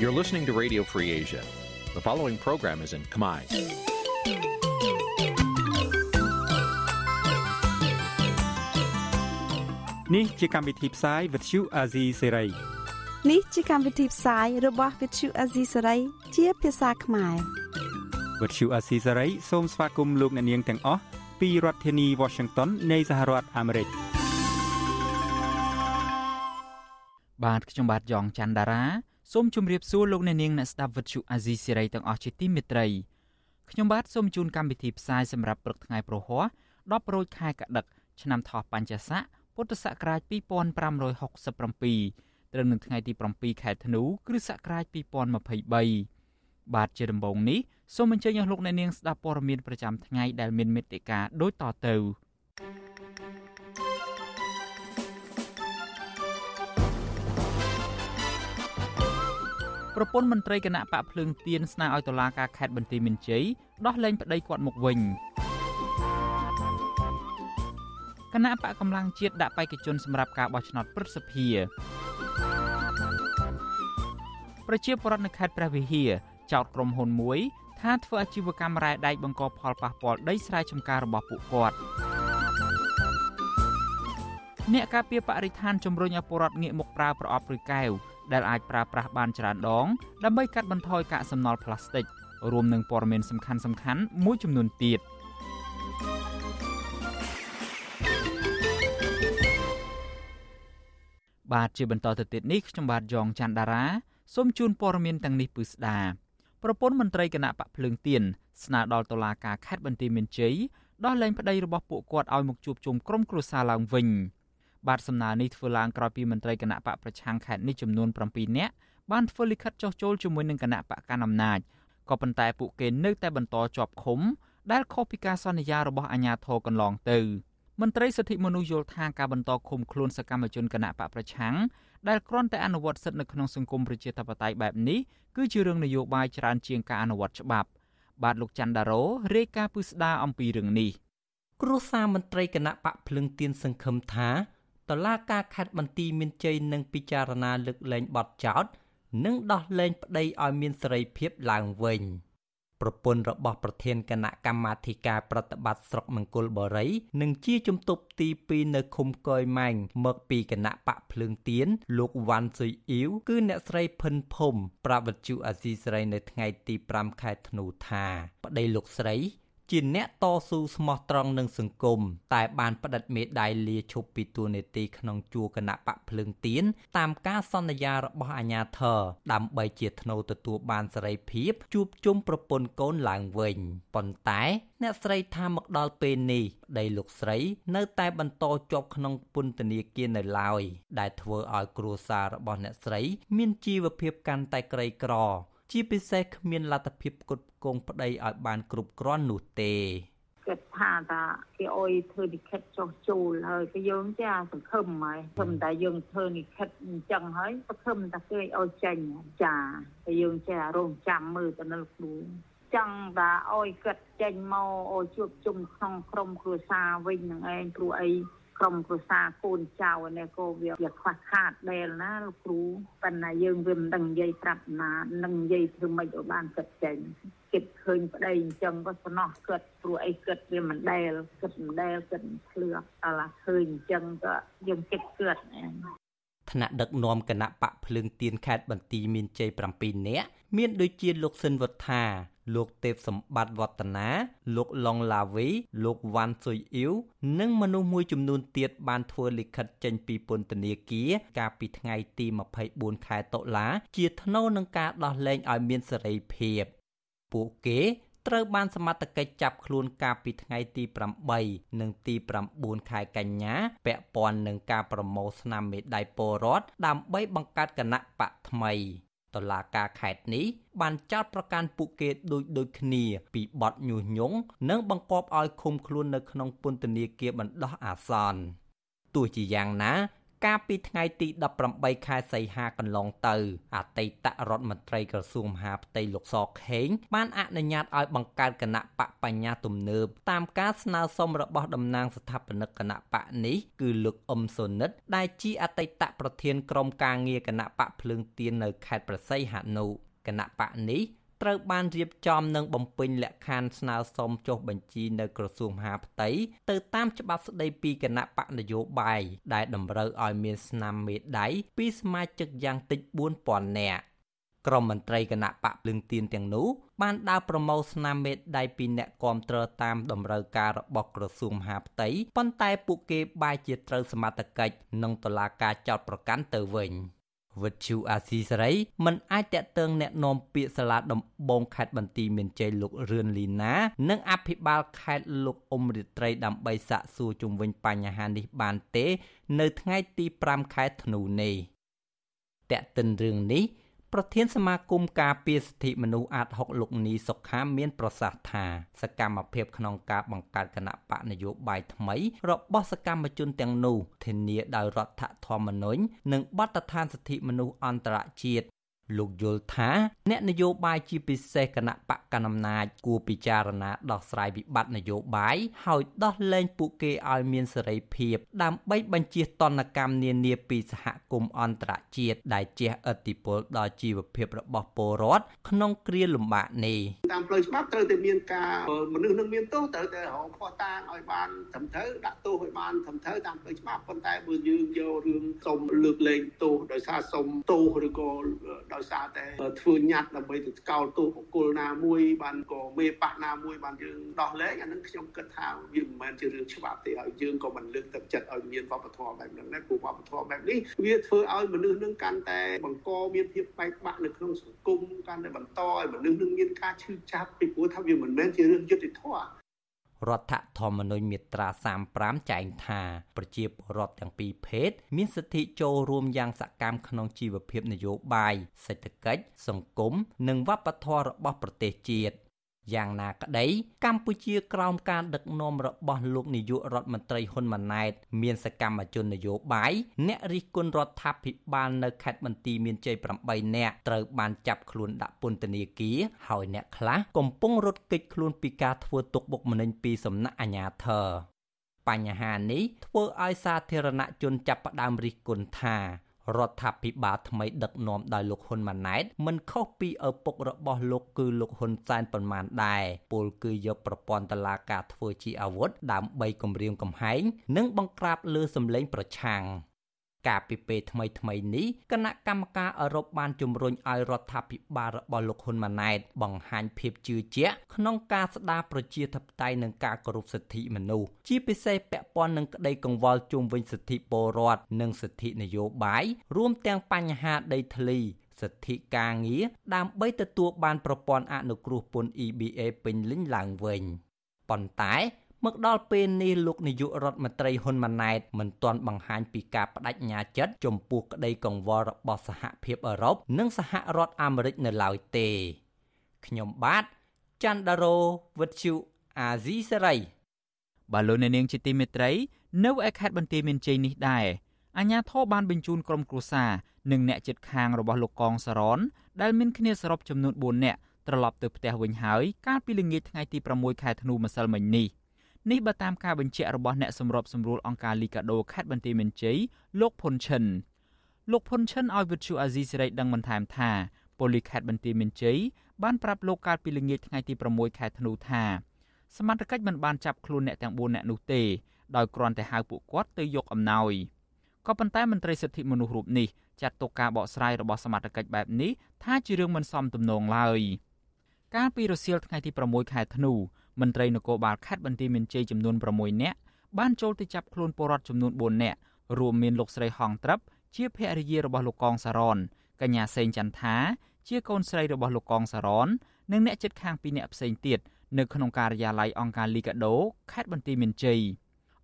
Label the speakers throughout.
Speaker 1: You're listening to Radio Free Asia. The following program is in Khmer.
Speaker 2: Nǐ chi càm bi tiệp xáy vệt chiu a zì sáy.
Speaker 3: នេះជាកម្មវិធីផ្សាយរបស់ Vithu Azisaray ជាភាសាខ្មែរ
Speaker 2: វត្តឈូអាស៊ីសេរីសូមស្វាគមន៍លោកអ្នកនាងទាំងអស់ពីរដ្ឋធានី Washington នៃសហរដ្ឋអាមេរិកបាទខ្ញុំបាទយ៉ងច័ន្ទដារា សូមជម្រាបសួរលោកអ្នកនាងអ្នកស្ដាប់វិទ្យុអាស៊ីសេរីទាំងអស់ជាទីមេត្រីខ្ញុំបាទសូមជូនកម្មវិធីផ្សាយសម្រាប់ព្រឹកថ្ងៃប្រហ័ស10រោចខែកដឹកឆ្នាំថោះបัญចស័កពុទ្ធសករាជ2567ត្រូវនៅថ្ងៃទី7ខែធ្នូគ្រិស្តសករាជ2023បាទជាដំបូងនេះសូមអញ្ជើញអស់លោកអ្នកនាងស្ដាប់ព័ត៌មានប្រចាំថ្ងៃដែលមានមេត្តាដូចតទៅ ប្រពន្ធមន្ត្រីគណៈបកភ្លើងទៀនស្នើឲ្យតុលាការខេត្តបន្ទាយមានជ័យដោះលែងប្តីគាត់មកវិញគណៈបកកម្លាំងជាតិដាក់បេក្ខជនសម្រាប់ការបោះឆ្នោតព្រឹទ្ធសភាប្រជាពលរដ្ឋនៅខេត្តព្រះវិហារចោទក្រុមហ៊ុនមួយថាធ្វើអាជីវកម្មរ៉ែដែកបង្កផលប៉ះពាល់ដីស្រែចម្ការរបស់ពួកគាត់អ្នកការពារបរិស្ថានជំរុញឲ្យពលរដ្ឋងាកមកប្រើប្រអប់ឬកែវ ដែលអាចប្រើប្រាស់បានច្រើនដង ដើម្បីកាត់បន្ថយកាកសំណល់ផ្លាស្ទិករួមនឹងព័ត៌មានសំខាន់សំខាន់មួយចំនួនទៀតបាទជាបន្តទៅទៀតនេះខ្ញុំបាទយ៉ងច័ន្ទដារាសូមជូនព័ត៌មានទាំងនេះពឺស្ដាប្រពន្ធមន្ត្រីគណៈបកភ្លើងទៀនស្នើដល់តុលាការខេត្តបន្ទាយមានជ័យដោះលែងប្តីរបស់ពួកគាត់ឲ្យមកជួបជុំក្រុមគ្រួសារឡើងវិញ បាទសំណើនេះធ្វើឡើងក្រោយពីមន្ត្រីគណៈបកប្រឆាំងខេត្តនេះចំនួន7នាក់បានធ្វើលិខិតចុះចូលជាមួយនឹងគណៈបកកណ្ដាលអំណាចក៏ប៉ុន្តែពួកគេនៅតែបន្តជាប់ឃុំដែលខុសពីការសន្យារបស់អាជ្ញាធរកន្លងទៅមន្ត្រីសិទ្ធិមនុស្សយល់ថាការបន្តឃុំខ្លួនសកម្មជនគណៈបកប្រឆាំងដែលគ្រាន់តែអនុវត្តសិទ្ធិនៅក្នុងសង្គមប្រជាធិបតេយ្យបែបនេះគឺជារឿងនយោបាយច្រើនជាងការអនុវត្តច្បាប់ បាទលោកច័ន្ទដារ៉ូរាយការណ៍ពឹស្ដារអំពីរឿងនេះ
Speaker 4: គ្រួសារមន្ត្រីគណៈបកភ្លឹងទៀនសង្ឃឹមថា តឡាការខេត្តបន្ទាយមានជ័យនឹងពិចារណាលើកលែងបទចោទនិងដោះលែងប្តីឲ្យមានសេរីភាពឡើងវិញ។ប្រពន្ធរបស់ប្រធានគណៈកម្មាធិការប្រតិបត្តិស្រុកមង្គលបុរីនិងជាជំទប់ទី2នៅឃុំកយម៉ែងមកពីគណៈបកភ្លើងទៀនលោកវ៉ាន់ស៊ុយអ៊ីវគឺអ្នកស្រីភិនភុំប្រាវវិទ្យុអាស៊ីសេរីនៅថ្ងៃទី5ខែធ្នូថាប្តីលោកស្រី ជាអ្នកតស៊ូស្មោះត្រង់នឹងសង្គមតែបានផ្តិតមេដាយលាឈប់ពីតួនាទីក្នុងជួរគណៈបកភ្លើងទៀនតាមការសន្យារបស់អាជ្ញាធរដើម្បីជាធ្នូទទួលបានសេរីភាពជួបជុំប្រពន្ធកូនឡើងវិញប៉ុន្តែអ្នកស្រីថាមកដល់ពេលនេះប្តីលោកស្រីនៅតែបន្តជាប់ក្នុងពន្ធនាគារនៅឡើយដែលធ្វើឲ្យគ្រួសាររបស់អ្នកស្រីមានជីវភាពកាន់តែក្រីក្រ ជាពិសេសគ្មានលទ្ធភាពផ្គត់ផ្គង់ប្តីឲ្យបានគ្រប់គ្រាន់នោះទេ
Speaker 5: គិតថាថាគេអុយធ្វើនិខិតចុះជូលហើយក៏យើងចាសង្ឃឹមហើយព្រមតែយើងធ្វើនិខិតអញ្ចឹងហើយសង្ឃឹមតែគេអុយចេញចាតែយើងចេះរងចាំមើលទៅនៅគ្រូចង់ថាអុយគិតចេញមកអុយជួបជុំក្នុងក្រុមគ្រួសារវិញនឹងឯងព្រោះអី ក្រុមគ្រួសារកូនចៅនេះក៏វាវាខ្វះខាតដែលណាលោកគ្រូប៉ុន្តែយើងវាមិនដឹងនិយាយប្រាប់ណានឹងនិយាយធ្វើម៉េចឲ្យបានគិតចេញគិតឃើញប្តីអញ្ចឹងក៏សំណោះគិតព្រោះអីគិតវាមិនដែលគិតមិនដែលគិតភ្លឺអឡាឃើញអញ្ចឹងក៏យើងគិតគិត
Speaker 4: ថ្នាក់ដឹកនាំគណៈបកភ្លើងទៀនខេត្តបន្ទាយមានជ័យ7នាក់មានដូចជាលោកសិនវុធា លោកទេពសម្បត្តិវឌ្ឍនាលោកឡុងឡាវី លោកវ៉ាន់ស៊ុយអ៊ីវនិងមនុស្សមួយចំនួនទៀតបានធ្វើលិខិតចេញពីពន្ធនាគារកាលពីថ្ងៃទី24ខែតុលា ជាថ្នូវនឹងការដោះលែងឲ្យមានសេរីភាពពួកគេត្រូវបានសមត្ថកិច្ចចាប់ខ្លួនកាលពីថ្ងៃទី8និងទី9ខែកញ្ញាពាក់ព័ន្ធនឹងការប្រមូលស្នាមមេដៃពលរដ្ឋដើម្បីបង្កើតគណៈបកថ្មី តឡាការខេត្តនេះបានចោទប្រកាន់ពួកគេដូចដូចគ្នាពីបទញុះញង់និងបង្គាប់ឲ្យឃុំខ្លួននៅក្នុងពន្ធនាគារបណ្ដោះអាសន្នទោះជាយ៉ាងណា កាលពីថ្ងៃទី18ខែសីហាកន្លងទៅអតីតរដ្ឋមន្ត្រីក្រសួងមហាផ្ទៃលោកសខេងបានអនុញ្ញាតឲ្យបង្កើតគណៈបកបញ្ញាទំនើបតាមការស្នើសុំរបស់តំណាងស្ថាបនិកគណៈបកនេះគឺលោកអ៊ុំសូនិត ដែលជាអតីតប្រធានក្រុមការងារគណៈបកភ្លើងទៀននៅខេត្តប្រស័យហនុគណៈបកនេះ ត្រូវបានរៀបចំនិងបំពេញលក្ខខណ្ឌស្នើសុំចុះបញ្ជីនៅក្រសួងមហាផ្ទៃទៅតាមច្បាប់ស្តីពីគណៈបកនយោបាយដែលតម្រូវឲ្យមានស្នាមមេដៃពីសមាជិកយ៉ាងតិច4000នាក់ក្រុមមន្ត្រីគណៈបកភ្លឹងទៀនទាំងនោះបានដើរប្រមូលស្នាមមេដៃពីអ្នកគាំទ្រតាមតម្រូវការរបស់ក្រសួងមហាផ្ទៃប៉ុន្តែពួកគេបែរជាត្រូវសមត្ថកិច្ចនិងតុលាការចោទប្រកាន់ទៅវិញ។ វិទ្យុអាស៊ីសេរីមិនអាចតាក់ទងแนะនាំពាក្យសាលាដំបងខេត្តបន្ទាយមានជ័យលោករឿនលីណានិងអភិបាលខេត្តលោកអ៊ុំរិត្រីដើម្បីសាកសួរជុំវិញបញ្ហានេះបានទេ នៅថ្ងៃទី5ខែធ្នូនេះតាក់ទិនរឿងនេះ ប្រធានសមាគមការពារសិទ្ធិមនុស្សអាត6លោកនីសុខាមានប្រសាសន៍ថាសកម្មភាពក្នុងការបង្កើតគណៈបកនយោបាយថ្មីរបស់សកម្មជនទាំងនោះធានាដោយរដ្ឋធម្មនុញ្ញនិងបទដ្ឋានសិទ្ធិមនុស្សអន្តរជាតិ លោកយល់ថា អ្នកនយោបាយជាពិសេសគណៈបកកណ្ដាលអំណាចគួរពិចារណាដោះស្រាយវិបត្តិនយោបាយហើយដោះលែងពួកគេឲ្យមានសេរីភាព ដើម្បីបញ្ជៀសតនកម្មនានាពីសហគមន៍អន្តរជាតិដែលជះឥទ្ធិពលដល់ជីវភាពរបស់ពលរដ្ឋក្នុងគ្រាលំបាកនេះ
Speaker 6: តាមផ្លូវច្បាប់ត្រូវតែមានការមនុស្សនឹងមានទោសត្រូវតែរកផោះតាងឲ្យបានត្រឹមត្រូវដាក់ទោសឲ្យបានត្រឹមត្រូវតាមផ្លូវច្បាប់ប៉ុន្តែបើយើងយករឿងសុំលើកលែងទោសដោយសារសុំទោសឬក៏ដោយដោយសារតែធ្វើញត្តិដើម្បីទៅស្កោលទោសបុគ្គលណាមួយបានក៏មេបកណាមួយបានយើងដោះលែងអានឹងខ្ញុំគិតថាវាមិនមែនជារឿងច្បាប់ទេហើយយើងក៏មិនលើកទឹកចិត្តឲ្យមានវប្បធម៌បែបហ្នឹងដែរព្រោះវប្បធម៌បែបនេះវាធ្វើឲ្យមនុស្សនឹងកាន់តែបង្កមានភាពបែកបាក់នៅក្នុងសង្គមកាន់តែបន្តឲ្យមនុស្សនឹងមានការឈឺចាប់ពីព្រោះថាវាមិនមែនជារឿងយុត្តិធម៌
Speaker 4: រដ្ឋធម្មនុញ្ញមាត្រា35ចែងថាប្រជាពលរដ្ឋទាំងពីរភេទមានសិទ្ធិចូលរួមយ៉ាងសកម្មក្នុងជីវភាពនយោបាយសេដ្ឋកិច្ចសង្គមនិងវប្បធម៌របស់ប្រទេសជាតិ យ៉ាងណាក្តីកម្ពុជាក្រោមការដឹកនាំរបស់លោកនាយករដ្ឋមន្ត្រីហ៊ុនម៉ាណែត មានសកម្មជននយោបាយអ្នករិះគន់រដ្ឋាភិបាលនៅខេត្តបន្ទាយមានជ័យ8នាក់ត្រូវបានចាប់ខ្លួនដាក់ពន្ធនាគារហើយអ្នកខ្លះកំពុងរត់គេចខ្លួនពីការធ្វើទុកបុកម្នេញពីសំណាក់អាជ្ញាធរបញ្ហានេះធ្វើឲ្យសាធារណជនចាប់ផ្ដើមរិះគន់ថា រដ្ឋាភិបាលថ្មីដឹកនាំដោយលោកហ៊ុនម៉ាណែតមិនខុសពីឪពុករបស់លោកគឺលោកហ៊ុនសែនប៉ុន្មានដែរពលគឺយកប្រព័ន្ធតឡាការធ្វើជាអាវុធដើម្បីគម្រាមកំហែង និងបង្ក្រាបលើសម្លេងប្រឆាំង។ កាលពីពេលថ្មីថ្មីនេះគណៈកម្មការអឺរ៉ុបបានជំរុញឲ្យរដ្ឋាភិបាលរបស់លោកហ៊ុនម៉ាណែតបង្ហាញភាពជឿជាក់ក្នុងការស្ដារប្រជាធិបតេយ្យនិងការគោរពសិទ្ធិមនុស្សជាពិសេសពាក់ព័ន្ធនឹងក្តីកង្វល់ជុំវិញសិទ្ធិពលរដ្ឋនិងសិទ្ធិនយោបាយរួមទាំងបញ្ហាដីធ្លីសិទ្ធិការងារដើម្បីទទួលបានប្រព័ន្ធអនុគ្រោះពន្ធ EBA ពេញលេញឡើងវិញប៉ុន្តែ មកដល់ពេលនេះលោកនាយករដ្ឋមន្ត្រីហ៊ុនម៉ាណែតមិនទាន់បង្ហាញពីការបដិញ្ញាចិត្តចំពោះក្តីកង្វល់របស់សហភាពអឺរ៉ុបនិងសហរដ្ឋអាមេរិកនៅឡើយទេខ្ញុំបាទច័ន្ទដារោវិទ្យុអាស៊ីសេរី
Speaker 2: បាទលោកអ្នកនាងជាទីមេត្រី នៅឯខេត្តបន្ទាយមានជ័យនេះដែរអាជ្ញាធរបានបញ្ជូនក្រុមគ្រួសារនិងអ្នកជិតខាងរបស់លោកកងសរនដែលមានគ្នាសរុបចំនួន4នាក់ត្រឡប់ទៅផ្ទះវិញហើយកាលពីល្ងាចថ្ងៃទី6ខែធ្នូម្សិលមិញនេះ។ នេះបើតាមការបញ្ជាក់របស់អ្នកសម្របសម្រួលអង្គការលីកាដូខេត្តបន្ទាយមានជ័យលោកផុនឈិនលោកផុនឈិនឲ្យវិទ្យុអាស៊ីសេរីដឹងបន្ថែមថាប៉ូលីសខេត្តបន្ទាយមានជ័យបានប្រាប់លោកកាលពីល្ងាចថ្ងៃទី6ខែធ្នូថាសមត្ថកិច្ចមិនបានចាប់ខ្លួនអ្នកទាំង4នាក់នោះទេដោយគ្រាន់តែហៅពួកគាត់ទៅយកអំណោយក៏ប៉ុន្តែមន្ត្រីសិទ្ធិមនុស្សរូបនេះចាត់ទុកការបកស្រាយរបស់សមត្ថកិច្ចបែបនេះថាជារឿងមិនសមទំនងឡើយកាលពីរសៀលថ្ងៃទី6ខែធ្នូ មន្ត្រីនគរបាលខេត្តបន្ទាយមានជ័យចំនួន6នាក់បានចូលទៅចាប់ខ្លួនពលរដ្ឋចំនួន4នាក់រួមមានលោកស្រីហងត្រឹបជាភរិយារបស់លោកកងសារ៉នកញ្ញាសេងចន្ទថាជាកូនស្រីរបស់លោកកងសារ៉ននិងអ្នកជិតខាងពីរនាក់ផ្សេងទៀតនៅក្នុងការិយាល័យអង្គការលីកាដូខេត្តបន្ទាយមានជ័យ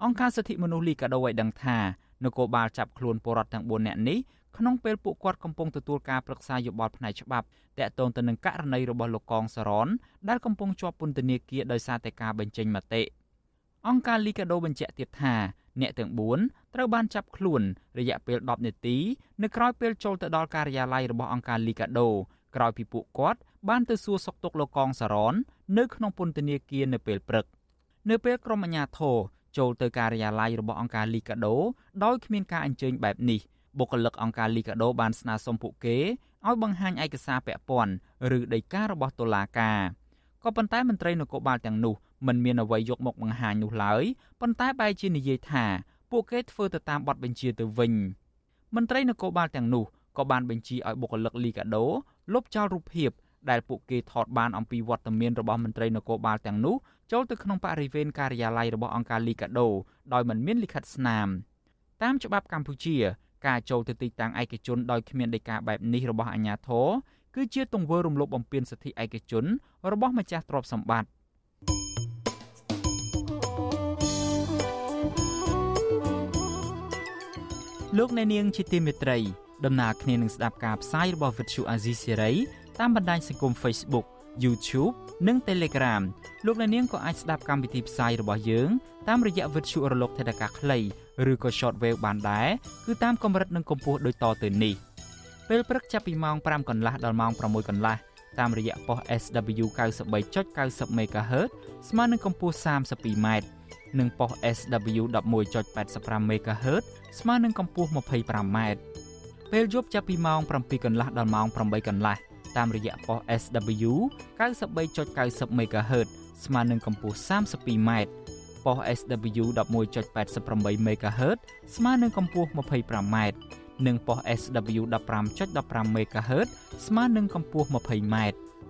Speaker 2: អង្គការសិទ្ធិមនុស្សលីកាដូឲ្យដឹងថានគរបាលចាប់ខ្លួនពលរដ្ឋទាំង4នាក់នេះ ក្នុងពេលពួកគាត់កំពុងទទួលការប្រឹក្សាយោបល់ផ្នែកច្បាប់តាក់ទងទៅនឹងករណីរបស់លោកកងសរនដែលកំពុងជាប់ពន្ធនាគារដោយសារតែការបញ្ចេញមតិអង្គការលីកាដូបញ្ជាក់ទៀតថាអ្នកទាំង4ត្រូវបានចាប់ខ្លួនរយៈពេល10នាទីនៅក្រៅពេលចូលទៅដល់ការិយាល័យរបស់អង្គការ Liga do ក្រោយពីពួកគាត់បានទៅសួរសុខទុក្ខលោកកងសារ៉ននៅក្នុងពន្ធនាគារនៅពេលព្រឹកនៅពេលក្រុមអាជ្ញាធរចូលទៅការិយាល័យរបស់អង្គការ Liga do ដោយគ្មានការអញ្ជើញបែបនេះ បុគ្គលិកអង្គការ Liga do បានស្នើសុំពួកគេឲ្យបង្ហាញឯកសារពាក់ព័ន្ធឬដីការបស់តុលាការក៏ប៉ុន្តែមន្ត្រីនគរបាលទាំងនោះមិនមានអ្វីយកមកបង្ហាញនោះឡើយប៉ុន្តែបែរជានិយាយថាពួកគេធ្វើទៅតាមបទបញ្ជាទៅវិញមន្ត្រីនគរបាលទាំងនោះក៏បានបញ្ជាឲ្យបុគ្គលិកលីកាដូលុបចោលរូបភាពដែលពួកគេថតបានអំពីវត្តមានរបស់មន្ត្រីនគរបាលទាំងនោះចូលទៅក្នុងបរិវេណការិយាល័យរបស់អង្គការលីកាដូដោយមិនមានលិខិតស្នាមតាមច្បាប់កម្ពុជា ការចូលទៅទីតាំងឯកជនដោយគ្មានដីកាបែបនេះរបស់អាជ្ញាធរគឺជាទង្វើរំលោភបំពានសិទ្ធិឯកជន របស់ម្ចាស់ទ្រព្យសម្បត្តិលោកអ្នកនាងជាទីមេត្រីដំណើរគ្នានឹងស្ដាប់ការផ្សាយរបស់ Vuthu Azizi Serai តាមបណ្ដាញសង្គម Facebook YouTube និង Telegram លោកអ្នកនាងក៏អាចស្ដាប់កម្មវិធីផ្សាយរបស់យើងតាមរយៈ Vuthu រលកថេដាកាខ្លី ឬក៏ Shortwave បានដែរគឺតាមកម្រិតនិងកម្ពស់ដូចតទៅនេះពេលព្រឹកចាប់ពីម៉ោង5កន្លះដល់ម៉ោង6កន្លះតាមរយៈប៉ុស SW 93.90 MHz ស្មើនឹងកម្ពស់ 32m និងប៉ុស SW 11.85 MHz ស្មើនឹងកម្ពស់ 25m ពេលយប់ចាប់ពីម៉ោង7កន្លះដល់ម៉ោង8កន្លះតាមរយៈប៉ុស SW 93.90 MHz ស្មើនឹងកម្ពស់ 32m ប៉ុស SW 11.88 MHz ស្មើនឹងកម្ពស់ 25m និងប៉ុស SW 15.15 MHz ស្មើនឹងកម្ពស់ 20m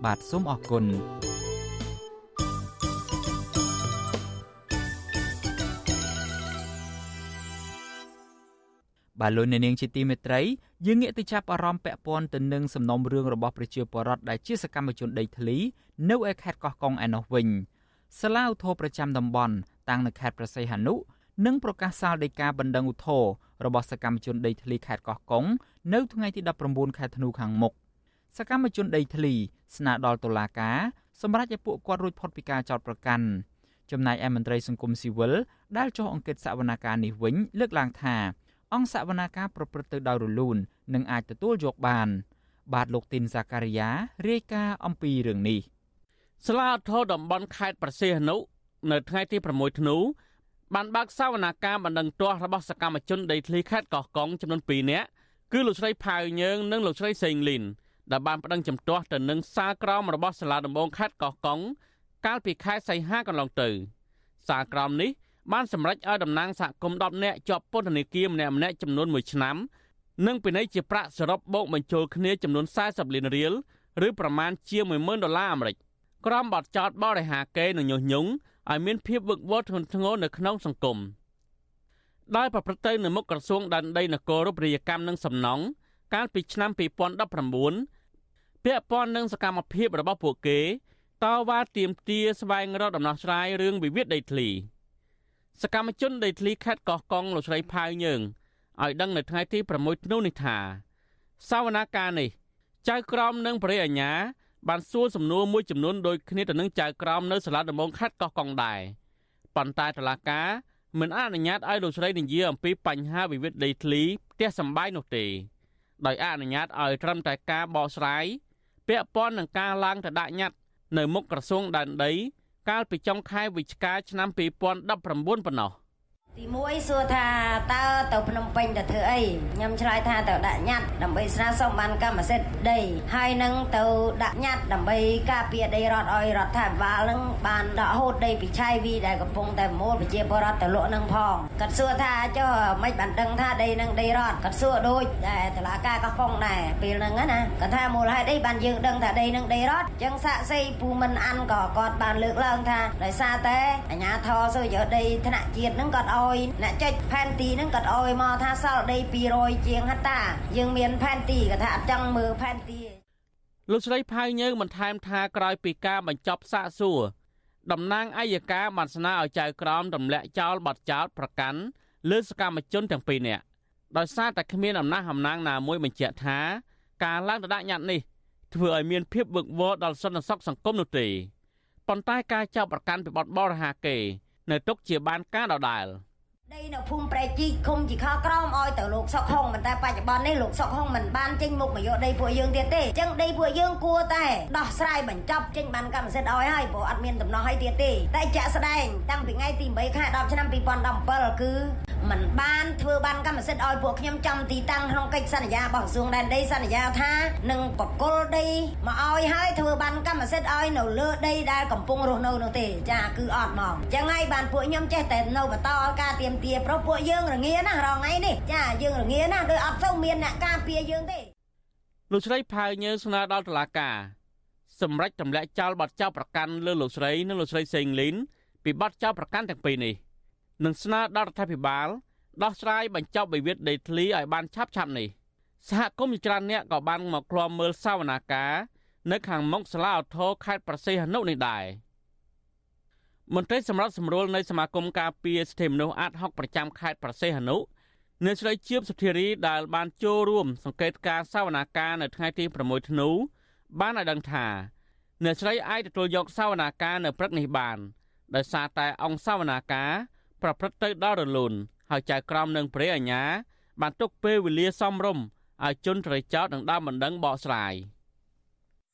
Speaker 2: បាទសូមអរគុណបាទលោកអ្នកនាងជាទីមេត្រីយើងងាកទៅចាប់អារម្មណ៍ពាក់ព័ន្ធទៅនឹងសំណុំរឿងរបស់ប្រជាពលរដ្ឋដែលជាសកម្មជនដីធ្លី នៅឯខេត្តកោះកុងឯណោះវិញ សាលាឧទ្ធរប្រចាំតំបន់តាំងនៅខេត្តប្រស័យហនុនិងប្រកាសសាលដីកាបណ្ដឹងឧទ្ធររបស់សកម្មជនដីធ្លីខេត្តកោះកុងនៅថ្ងៃទី19ខែធ្នូខាងមុខសកម្មជនដីធ្លីស្នើដល់តុលាការសម្រាប់ឲ្យពួកគាត់រួចផុតពីការចោទប្រកាន់ចំណែកឯមន្ត្រីសង្គមស៊ីវិលដែលចុះអង្កេតសវនកម្មនេះវិញលើកឡើងថាអង្គសវនាការប្រព្រឹត្តទៅដោយរលូននិងអាចទទួលយកបាន បាទលោកទីនសាការីយ៉ារាយការណ៍អំពីរឿងនេះ
Speaker 7: សាលាធរតំបន់ខេត្តប្រសេះអនុនៅថ្ងៃទី6ធ្នូបានបើកសវនាការបណ្ដឹងទាស់របស់សកម្មជនដីធ្លីខេត្តកោះកុងចំនួន2នាក់គឺលោកស្រីផៅយើងនិងលោកស្រីសេងលីនដែលបានប្តឹងចំទាស់ទៅនឹងសាលក្រមរបស់សាលាដំបងខេត្តកោះកុងកាលពីខែសីហាកន្លងទៅសាលក្រមនេះបានសម្រេចឲ្យតំណាងសហគមន៍10នាក់ជាប់ពន្ធនាគារម្នាក់ម្នាក់ចំនួន1ឆ្នាំនិងពិន័យជាប្រាក់សរុបបូកបញ្ចូលគ្នាចំនួន40លានរៀលឬប្រមាណជា10000ដុល្លារអាមេរិក ក្រមបទចោតបរិហាកេនិងញុះញង់ឲ្យមានភាពវឹកវរធ្ងន់ធ្ងរនៅក្នុងសង្គមដោយប្រព្រឹត្តទៅនៅមុខក្រសួងដែនដីនគររូបនីយកម្មនិងសំណង់កាលពីឆ្នាំ2019ពាក់ព័ន្ធនឹងសកម្មភាពរបស់ពួកគេតវ៉ាទាមទារស្វែងរកដំណោះស្រាយរឿងវិវាទដីធ្លី។សកម្មជនដីធ្លីខេត្តកោះកុងលោកស្រីផៅយើងឲ្យដឹងនៅថ្ងៃទី6ធ្នូនេះថាសវនាការនេះចៅក្រមនិងបរិយាញ្ញា បានសួរសំណួរមួយចំនួនដូចគ្នាទៅនឹងចៅក្រមនៅសាលាដំបងខេត្តកោះកុងដែរប៉ុន្តែតឡាការមិនអនុញ្ញាតឲ្យលោកស្រីនិយាយអំពីបញ្ហាវិវាទដីធ្លីផ្ទះសម្បែងនោះទេដោយអនុញ្ញាតឲ្យត្រឹមតែការបកស្រាយពាក់ព័ន្ធនឹងការឡើងទៅដាក់ញត្តិនៅមុខក្រសួងដែនដី កាលពីចុងខែវិច្ឆិកាឆ្នាំ2019ប៉ុណ្ណោះ។
Speaker 8: ទី1សួរថាតើទៅភ្នំពេញទៅធ្វើអីខ្ញុំឆ្លើយថាទៅដាក់ញត្តិដើម្បីស្នើសុំបានកម្មសិទ្ធិដីហើយនឹងទៅដាក់ញត្តិដើម្បីការពារដីរដ្ឋឲ្យរដ្ឋាភិបាលនឹងបានដកហូតដីពិឆ័យវីដែលកំពុងតែប្រមូលប្រជាពលរដ្ឋទៅលក់នឹងផងគាត់សួរថាចុះមិនបានដឹងថាដីនឹងដីរដ្ឋគាត់សួរដូចតែតឡាការកោះកុងដែរពេលហ្នឹងណាគាត់ថាមូលហេតុអីបានយើងដឹងថាដីនឹងដីរដ្ឋអញ្ចឹងសាក់សីពូមិនអានក៏គាត់បានលើកឡើងថាដោយសារតែអាញាធរសុយោដីថ្នាក់ជាតិហ្នឹងគាត់ឲ្យឲ្យអ្នកចុចផែនទីហ្នឹងគាត់ឲ្យមកថាសល់ដី200ជាងហត្តាយើងមានផែនទីគាត់ថាអត់ចង់មើលផែនទី
Speaker 7: លោកស្រីផៅយើងបន្ថែមថាក្រោយពីការបញ្ចប់សាកសួរតំណាងអัยការបានស្នើឲ្យចៅក្រមទម្លាក់ចោលបទចោតប្រកាន់លើសកម្មជនទាំងពីរនាក់ដោយសារតែគ្មានអំណះអំណាងណាមួយបញ្ជាក់ថាការឡើងទៅដាក់ញត្តិនេះធ្វើឲ្យមានភាពវឹកវរដល់សន្តិសុខសង្គមនោះទេប៉ុន្តែការចាប់ប្រកាន់ពីបទបរិហាកេនៅទុកជាបានការដដែល។
Speaker 8: ដីនៅភូមិប្រែកជីឃុំជីខក្រមឲ្យទៅលោកសុកហុងប៉ុន្តែបច្ចុប្បន្ននេះលោកសុកហុងមិនបានចេញមុខមកយកដីពួកយើងទៀតទេអញ្ចឹងដីពួកយើងគួរតែដោះស្រាយបញ្ចប់ចេញបានកម្មសិទ្ធិឲ្យហើយព្រោះអត់មានដំណោះឲ្យទៀតទេតែជាក់ស្ដែងតាំងពីថ្ងៃទី8ខែ10ឆ្នាំ2017គឺ มันបានធ្វើបានកម្មសិទ្ធិឲ្យពួកខ្ញុំចំទីតាំងក្នុងកិច្ចសន្យារបស់ក្រសួងដែនដីសន្យាថានឹងបកគលដីមកឲ្យហើយធ្វើបានកម្មសិទ្ធិឲ្យនៅលើដីដែលកំពុងរស់នៅនោះទេចាគឺអត់មកអញ្ចឹងហើយបានពួកខ្ញុំចេះតែនៅបន្តការទៀមទាព្រោះពួកយើងរងាណារងថ្ងៃនេះចាយើងរងាណាដោយអត់សូវមានអ្នកការពារយើងទេ
Speaker 7: លោកស្រីផៅញើស្នើដល់តុលាការសម្រាប់ទម្លាក់ចោលបទចោលប្រកាន់លើលោកស្រីនិងលោកស្រីសេងលីនពីបទចោលប្រកាន់ទាំងពីរនេះ និងស្នើដល់រដ្ឋាភិបាលដោះស្រាយបញ្ចប់វិវាទដីធ្លីឲ្យបានឆាប់ឆាប់នេះសហគមន៍ជាច្រើនអ្នកក៏បានមកឃ្លាំមើលសវនាការនៅខាងមុខសាលាឧទ្ធរខេត្តប្រសេះអនុនេះដែរមន្ត្រីសម្រាប់សម្រួលនៃសមាគមការពារសិទ្ធិមនុស្សអាត60ប្រចាំខេត្តប្រសេះអនុអ្នកស្រីជាបសុធារីដែលបានចូលរួមសង្កេតការសវនាការនៅថ្ងៃទី6ធ្នូបានឲ្យដឹងថាអ្នកស្រីអាចទទួលយកសវនាការនៅព្រឹកនេះបានដោយសារតែអង្គសវនាការ ប្រព្រឹត្តទៅដល់រលូនហើយចៅក្រមនិងព្រះអាជ្ញាបានទុកពេលវេលាសមរម្យឲ្យជនត្រីចោតនឹងដើមបណ្ដឹងបកស្រាយ។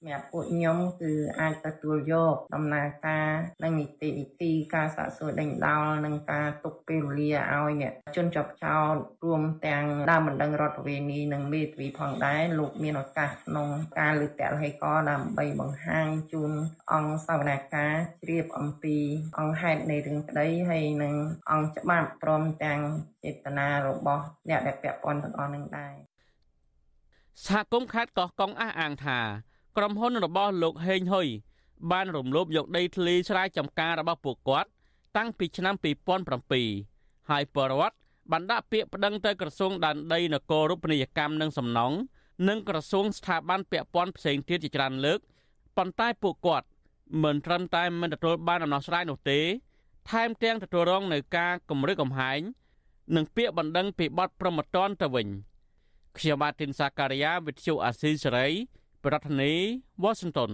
Speaker 9: សម្រាប់ពួកខ្ញុំគឺអាចទទួលយកដំណើរការនិងនីតិវិធីការសាកសួរដេញដោលនិងការទុកពេលវេលាឲ្យអ្នកជនជាប់ចោតរួមទាំងដើមបណ្ដឹងរដ្ឋវេនីនិងមេធាវីផងដែរលោកមានឱកាសក្នុងការលើកតលហេកដើម្បីបង្ហាញជូនអង្គសវនាការជ្រាបអំពីអង្គហេតុនៃរឿងក្តីហើយនិងអង្គច្បាប់ព្រមទាំងចេតនារបស់អ្នកដែលពាក់ព័ន្ធទាំងអស់នឹងដែរ
Speaker 7: សហគមន៍ខេត្តកោះកុងអះអាងថា ក្រុមហ៊ុនរបស់លោកហេងហ៊ុយបានរំលោភយកដីធ្លីស្រែចម្ការរបស់ពួកគាត់ តាំងពីឆ្នាំ2007ហើយបរដ្ឋបានដាក់ពាក្យប្តឹងទៅក្រសួងដែនដីនគររូបនីយកម្មនិងសំណង់និងក្រសួងស្ថាប័នពាក់ព័ន្ធផ្សេងទៀតជាច្រើនលើកប៉ុន្តែពួកគាត់មិនត្រឹមតែមិនទទួលបានដំណោះស្រាយនោះទេ ថែមទាំងទទួលរងនឹងការគំរាមកំហែងនិងពាក្យបណ្ដឹងពីបទប្រមត្តនទៅវិញខ្ញុំបាទទីនសាការីយ៉ាវិទ្យុអាស៊ីសេរី ប្រធានាធិបតី Washington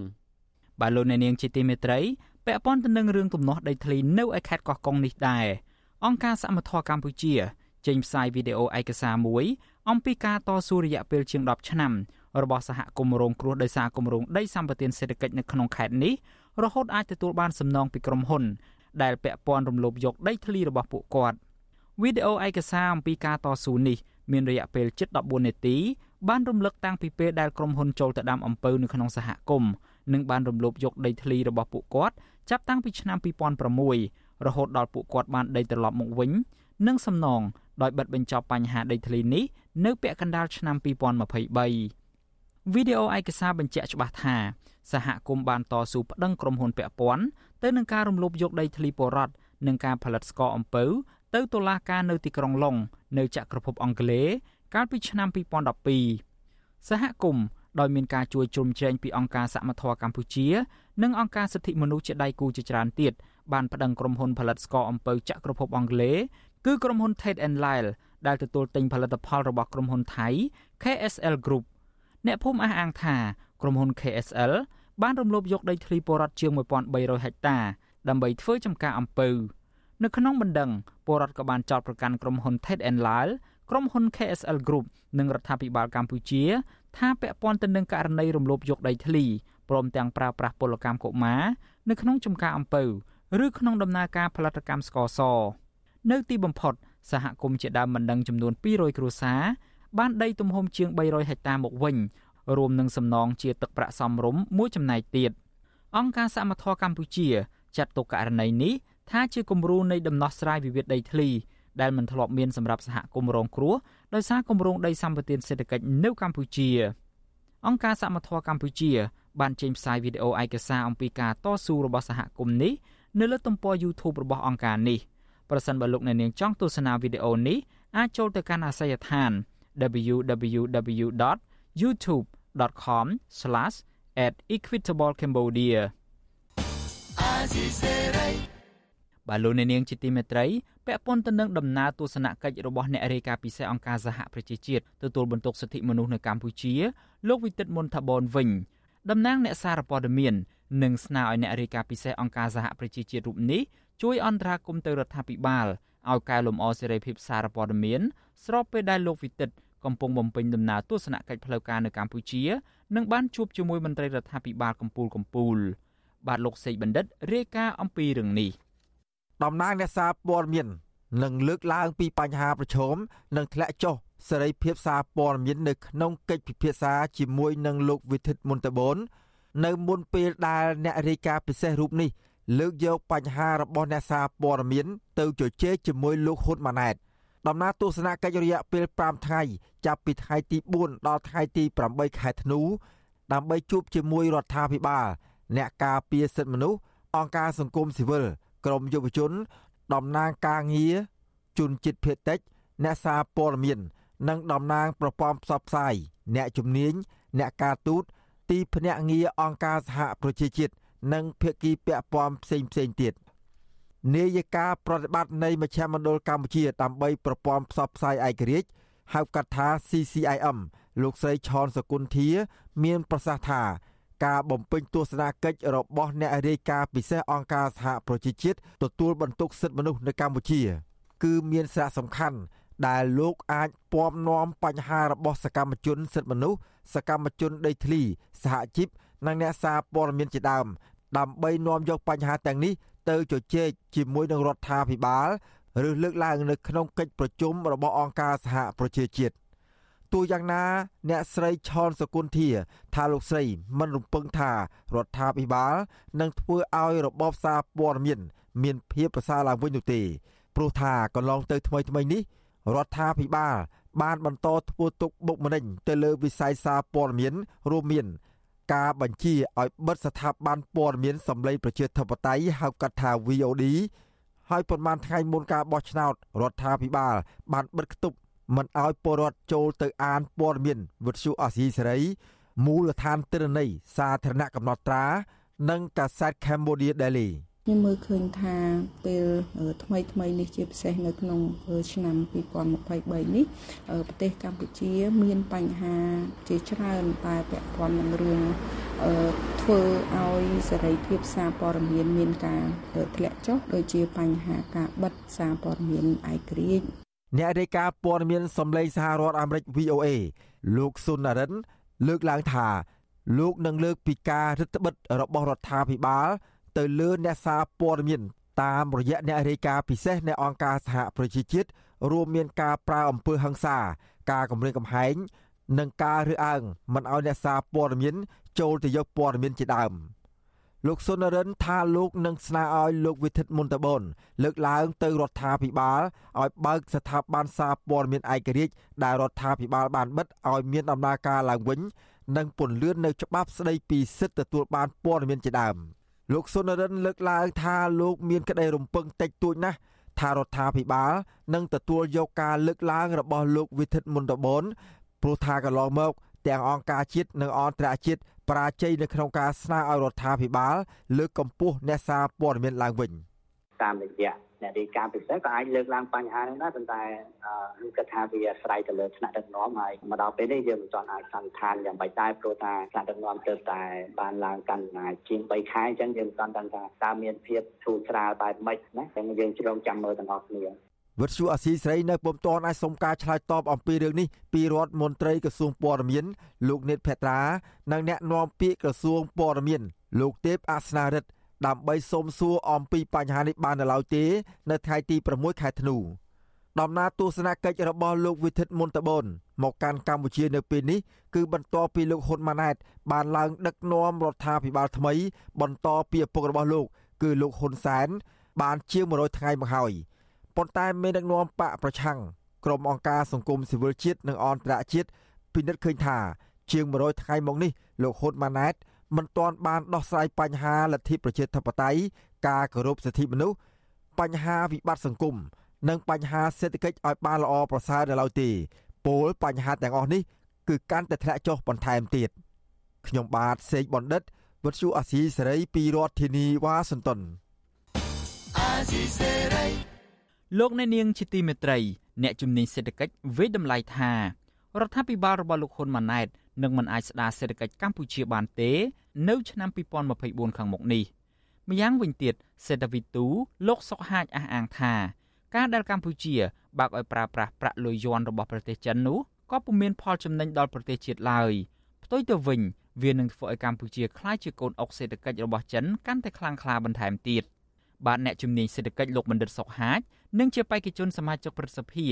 Speaker 2: បាទលោកអ្នកនាងជាទីមេត្រីពាក់ព័ន្ធទៅនឹងរឿងទំនាស់ដីធ្លីនៅឯខេត្តកោះកុងនេះដែរអង្គការសមត្ថកម្ពុជាចេញផ្សាយវីដេអូឯកសារមួយអំពីការតស៊ូរយៈពេលជាង10ឆ្នាំរបស់សហគមន៍រងគ្រោះដោយសារគម្រោងដីសម្បត្តិសេដ្ឋកិច្ចនៅក្នុងខេត្តនេះរហូតអាចទទួលបានសំណងពីក្រុមហ៊ុន ដែលពាក់ព័ន្ធរំលោភយកដីធ្លីរបស់ពួកគាត់វីដេអូឯកសារអំពីការតស៊ូនេះមានរយៈពេលជិត14នាទី បានរំលឹកតាំងពីពេលដែលក្រុមហ៊ុនចូលទៅដាំអំពៅនៅក្នុងសហគមន៍និងបានរំលោភយកដីធ្លីរបស់ពួកគាត់ចាប់តាំងពីឆ្នាំ2006រហូតដល់ពួកគាត់បានដីត្រឡប់មកវិញនិងសំណងដោយបិទបញ្ចប់បញ្ហាដីធ្លីនេះនៅពាក់កណ្ដាលឆ្នាំ2023វីដេអូឯកសារបញ្ជាក់ច្បាស់ថាសហគមន៍បានតស៊ូប្តឹងក្រុមហ៊ុនពាក់ព័ន្ធទៅនឹងការរំលោភយកដីធ្លីពលរដ្ឋនិងការផលិតស្ករអំពៅទៅតុលាការនៅទីក្រុងឡុងនៅចក្រភពអង់គ្លេស កាលពីឆ្នាំ2012សហគមន៍ដោយមានការជួយជ្រោមជ្រែងពីអង្គការសមត្ថកម្ពុជា និងអង្គការសិទ្ធិមនុស្សជាដៃគូជាច្រើនទៀតបានប្តឹងក្រុមហ៊ុនផលិតស្ករអំពៅចក្រភពអង់គ្លេសគឺក្រុមហ៊ុន Tate and Lyle ដែលទទួលទិញផលិតផលរបស់ក្រុមហ៊ុនថៃ KSL Group អ្នកភូមិអះអាងថាក្រុមហ៊ុន KSL បានរំលោភយកដីធ្លីពលរដ្ឋជាង1300ហិកតាដើម្បីធ្វើចំការអំពៅនៅក្នុងបណ្ដឹងពលរដ្ឋក៏បានចោទប្រកាន់ក្រុមហ៊ុន Tate and Lyle ក្រុមហ៊ុន KSL Group និងរដ្ឋាភិបាលកម្ពុជា ថាពាក់ព័ន្ធទៅនឹងករណីរំលោភយកដីធ្លីព្រមទាំងប្រើប្រាស់ពលកម្មកុមារនៅក្នុងចំការអំពៅឬក្នុងដំណើរការផលិតកម្មស្ករស នៅទីបំផុត សហគមន៍ជាដើមបណ្ដឹងចំនួន200គ្រួសារបានដីទំហំជាង300ហិកតាមកវិញរួមនឹងសំណងជាទឹកប្រាក់សមរម្យមួយចំណែកទៀតអង្គការសមត្ថកម្ពុជាចាត់ទុកករណីនេះថាជាគំរូនៃដំណោះស្រាយវិវាទដីធ្លី ដែលមិនធ្លាប់មានសម្រាប់សហគមន៍រងគ្រោះដោយសារគម្រោងដីសម្បត្តិសេដ្ឋកិច្ចនៅកម្ពុជា អង្គការសមត្ថកម្ពុជា បានចេញផ្សាយវីដេអូឯកសារអំពីការតស៊ូរបស់សហគមន៍នេះនៅលើទំព័រ YouTube របស់អង្គការនេះប្រសិនបើលោកអ្នកនាងចង់ទស្សនាវីដេអូនេះអាចចូលទៅកាន់អាសយដ្ឋាន www.youtube.com/@equitablecambodia បាទលោកអ្នកនាងជាទីមេត្រី ពាក់ព័ន្ធទៅនឹងដំណើរទស្សនកិច្ចរបស់អ្នករាយការណ៍ពិសេសអង្គការសហប្រជាជាតិទទួលបន្ទុកសិទ្ធិមនុស្សនៅកម្ពុជាលោកវិទិតមុនថាបនវិញតំណាងអ្នកសារព័ត៌មាននិងស្នើឲ្យអ្នករាយការណ៍ពិសេសអង្គការសហប្រជាជាតិរូបនេះជួយអន្តរាគមន៍ទៅរដ្ឋាភិបាលឲ្យកែលម្អសេរីភាពសារព័ត៌មានស្របពេលដែលលោកវិទិតកំពុងបំពេញដំណើរទស្សនកិច្ចផ្លូវការនៅកម្ពុជានិងបានជួបជាមួយមន្ត្រីរដ្ឋាភិបាលកម្ពុជាកម្ពុជាបាទលោកសេកបណ្ឌិតរាយការណ៍អំពីរឿងនេះ
Speaker 10: តំណាងអ្នកសារព័ត៌មាននឹងលើកឡើងពីបញ្ហាប្រឈមនិងធ្លាក់ចុះសេរីភាពសារព័ត៌មាននៅក្នុងកិច្ចពិភាក្សាជាមួយនឹងលោកវិធិតមុនតបូននៅមុនពេលដែលអ្នករាយការណ៍ពិសេសរូបនេះលើកយកបញ្ហារបស់អ្នកសារព័ត៌មានទៅជជែកជាមួយលោកហ៊ុនម៉ាណែតដំណើរទស្សនកិច្ចរយៈពេល5ថ្ងៃចាប់ពីថ្ងៃទី4ដល់ថ្ងៃទី8ខែធ្នូដើម្បីជួបជាមួយរដ្ឋាភិបាល អ្នកការពារសិទ្ធិមនុស្សអង្គការសង្គមស៊ីវិល ក្រមយុវជន តំណាងការងារជនជាតិភៀតតិច អ្នកសារព័ត៌មាន និងតំណាងប្រព័ន្ធផ្សព្វផ្សាយអ្នកជំនាញអ្នកការទូតទីភ្នាក់ងារអង្គការសហប្រជាជាតិនិងភាគីពាក់ព័ន្ធផ្សេងផ្សេងទៀតនាយិកាប្រតិបត្តិនៃមជ្ឈមណ្ឌលកម្ពុជាដើម្បីប្រព័ន្ធផ្សព្វផ្សាយឯករាជ្យហៅកាត់ថា CCIM លោកស្រីឆនសគុណធា មានប្រសាសន៍ថា ការបំពេញទស្សនកិច្ចរបស់អ្នករាយការណ៍ពិសេសអង្គការសហប្រជាជាតិទទួលបន្ទុកសិទ្ធិមនុស្សនៅកម្ពុជា គឺមានសារៈសំខាន់ដែលលោកអាចពំនាំបញ្ហារបស់សកម្មជនសិទ្ធិមនុស្សសកម្មជនដីធ្លីសហជីពនិងអ្នកសារព័ត៌មានជាដើមដើម្បីនាំយកបញ្ហាទាំងនេះទៅជជែកជាមួយនឹងរដ្ឋាភិបាលឬលើកឡើងនៅក្នុងកិច្ចប្រជុំរបស់អង្គការសហប្រជាជាតិ ទោះយ៉ាងណាអ្នកស្រីឆនសគុណធាថាលោកស្រីមិនរំពឹងថារដ្ឋាភិបាលនឹងធ្វើឲ្យរបបសារព័ត៌មានមានភាពប្រសើរឡើងវិញនោះទេព្រោះថាកន្លងទៅថ្មីថ្មីនេះរដ្ឋាភិបាលបានបន្តធ្វើទុកបុកម្នេញទៅលើវិស័យសារព័ត៌មានរួមមានការបញ្ជាឲ្យបិទស្ថាប័នព័ត៌មានសម្លេងប្រជាធិបតេយ្យហៅកាត់ថា VOD ហើយប៉ុន្មានថ្ងៃមុនការបោះឆ្នោតរដ្ឋាភិបាលបានបិទគប់ មិនឲ្យពលរដ្ឋចូលទៅអានព័ត៌មានវិទ្យុអាស៊ីសេរីមូលដ្ឋានទិន្នន័យសាធារណៈកំណត់ត្រា និងកាសែត Cambodia Daily
Speaker 11: ខ្ញុំមើលឃើញថាពេលថ្មីថ្មីនេះជាពិសេសនៅក្នុងឆ្នាំ2023នេះប្រទេសកម្ពុជាមានបញ្ហាជាច្រើនតែពាក់ព័ន្ធនឹងរឿងធ្វើឲ្យសេរីភាពសារព័ត៌មានមានការធ្លាក់ចុះដូចជាបញ្ហាការបិទសារព័ត៌មានឯករាជ្យ
Speaker 10: អ្នករាយការណ៍ព័ត៌មានសម្លេងសហរដ្ឋអាមេរិក VOA លោកស៊ុនណារិន លើកឡើងថាលោកនឹងលើកពីការរឹតបន្តឹងរបស់រដ្ឋាភិបាល ទៅលើអ្នកសារព័ត៌មានតាមរយៈអ្នករាយការណ៍ពិសេសនៃអង្គការសហប្រជាជាតិរួមមានការប្រើអំពើហិង្សា ការគំរាមកំហែងនិងការរើសអើងមិនឲ្យអ្នកសារព័ត៌មានចូលទៅយកព័ត៌មានជាដើម លោកសុនរិនថាលោកនឹងស្នើឲ្យលោកវិធិតមុនតបនលើកឡើងទៅរដ្ឋាភិបាលឲ្យបើកស្ថាប័នសារព័ត៌មានឯករាជ្យដែលរដ្ឋាភិបាលបានបិទឲ្យមានដំណើរការឡើងវិញនិងពន្លឿននៅច្បាប់ស្តីពីសិទ្ធិទទួលបានព័ត៌មានជាដើម។លោកសុនរិនលើកឡើងថាលោកមានក្តីរំពឹងតិចតួចណាស់ថារដ្ឋាភិបាលនឹងទទួលយកការលើកឡើងរបស់លោកវិធិតមុនតបនព្រោះថាកន្លងមក ទាំងអង្គការជាតិនិងអន្តរជាតិបរាជ័យនៅក្នុងការស្នើឲ្យរដ្ឋាភិបាល លើកកម្ពស់អ្នកសារព័ត៌មានឡើងវិញ
Speaker 12: តាមរយៈអ្នករាយការណ៍ពិសេសក៏អាចលើកឡើងបញ្ហានេះដែរប៉ុន្តែខ្ញុំគិតថាវាអាស្រ័យទៅលើថ្នាក់ដឹកនាំហើយមកដល់ពេលនេះយើងមិនទាន់អាចសន្និដ្ឋានយ៉ាងម៉េចដែរព្រោះថាថ្នាក់ដឹកនាំទើបតែបានឡើងកាន់អំណាចជាង3ខែអញ្ចឹងយើងមិនទាន់ដឹងថាតើមានភាពធូរស្រាលបែបម៉េចណាតែយើងជ្រងចាំមើលទាំងអស់គ្នា
Speaker 10: វិទ្យុអាស៊ីសេរីនៅពុំទាន់អាចសុំការឆ្លើយតបអំពីរឿងនេះពីរដ្ឋមន្ត្រីក្រសួងព័ត៌មានលោកនេតភេត្រានិងអ្នកនាំពាក្យក្រសួងព័ត៌មានលោកទេពអស្នារិទ្ធដើម្បីសុំសួរអំពីបញ្ហានេះបាននៅឡើយទេ នៅថ្ងៃទី6ខែធ្នូដំណើរទស្សនកិច្ចរបស់លោកវិធិតមុនតបនមកកាន់កម្ពុជានៅពេលនេះគឺបន្ទាប់ពីលោកហ៊ុនម៉ាណែត បានឡើងដឹកនាំរដ្ឋាភិបាលថ្មី បន្តពីឪពុករបស់លោក គឺលោកហ៊ុនសែនបានជាង100ថ្ងៃមកហើយ ប៉ុន្តែមានដឹកនាំបកប្រឆាំងក្រុមអង្គការសង្គមស៊ីវិលជាតិនិងអន្តរជាតិពិនិត្យឃើញថាជាង100ថ្ងៃមកនេះលោកហ៊ុនម៉ាណែតមិនទាន់បានដោះស្រាយបញ្ហាលទ្ធិប្រជាធិបតេយ្យការគោរពសិទ្ធិមនុស្សបញ្ហាវិបត្តិសង្គមនិងបញ្ហាសេដ្ឋកិច្ចឲ្យបានល្អប្រសើរនៅឡើយទេពលបញ្ហាទាំងអស់នេះគឺកាន់តែធ្លាក់ចុះបន្ថែមទៀតខ្ញុំបាទសេកបណ្ឌិតវុទ្ធុអាស៊ីសេរីពីរដ្ឋធានីវ៉ាស៊ីនតោនអាស៊ីសេ
Speaker 2: រី លោកអ្នកនាងជាទីមេត្រី អ្នកជំនាញសេដ្ឋកិច្ចវិយតម្លៃថារដ្ឋាភិបាលរបស់លោកហ៊ុនម៉ាណែតនឹងមិនអាចស្ដារសេដ្ឋកិច្ចកម្ពុជាបានទេ នៅឆ្នាំ2024ខាងមុខនេះម្យ៉ាងវិញទៀតសេដ្ឋវិទូលោកសុកហាជអះអាងថាការដែលកម្ពុជាបើកឲ្យប្រើប្រាស់ប្រាក់លុយយួនរបស់ប្រទេសចិននោះក៏ពុំមានផលចំណេញដល់ប្រទេសជាតិឡើយផ្ទុយទៅវិញវានឹងធ្វើឲ្យកម្ពុជាក្លាយជាកូនអុកសេដ្ឋកិច្ចរបស់ចិនកាន់តែខ្លាំងក្លាបន្ថែមទៀតបាទអ្នកជំនាញសេដ្ឋកិច្ចលោកបណ្ឌិតសុកហាជ និងជាបេក្ខជនសមាជិកប្រសិទ្ធិ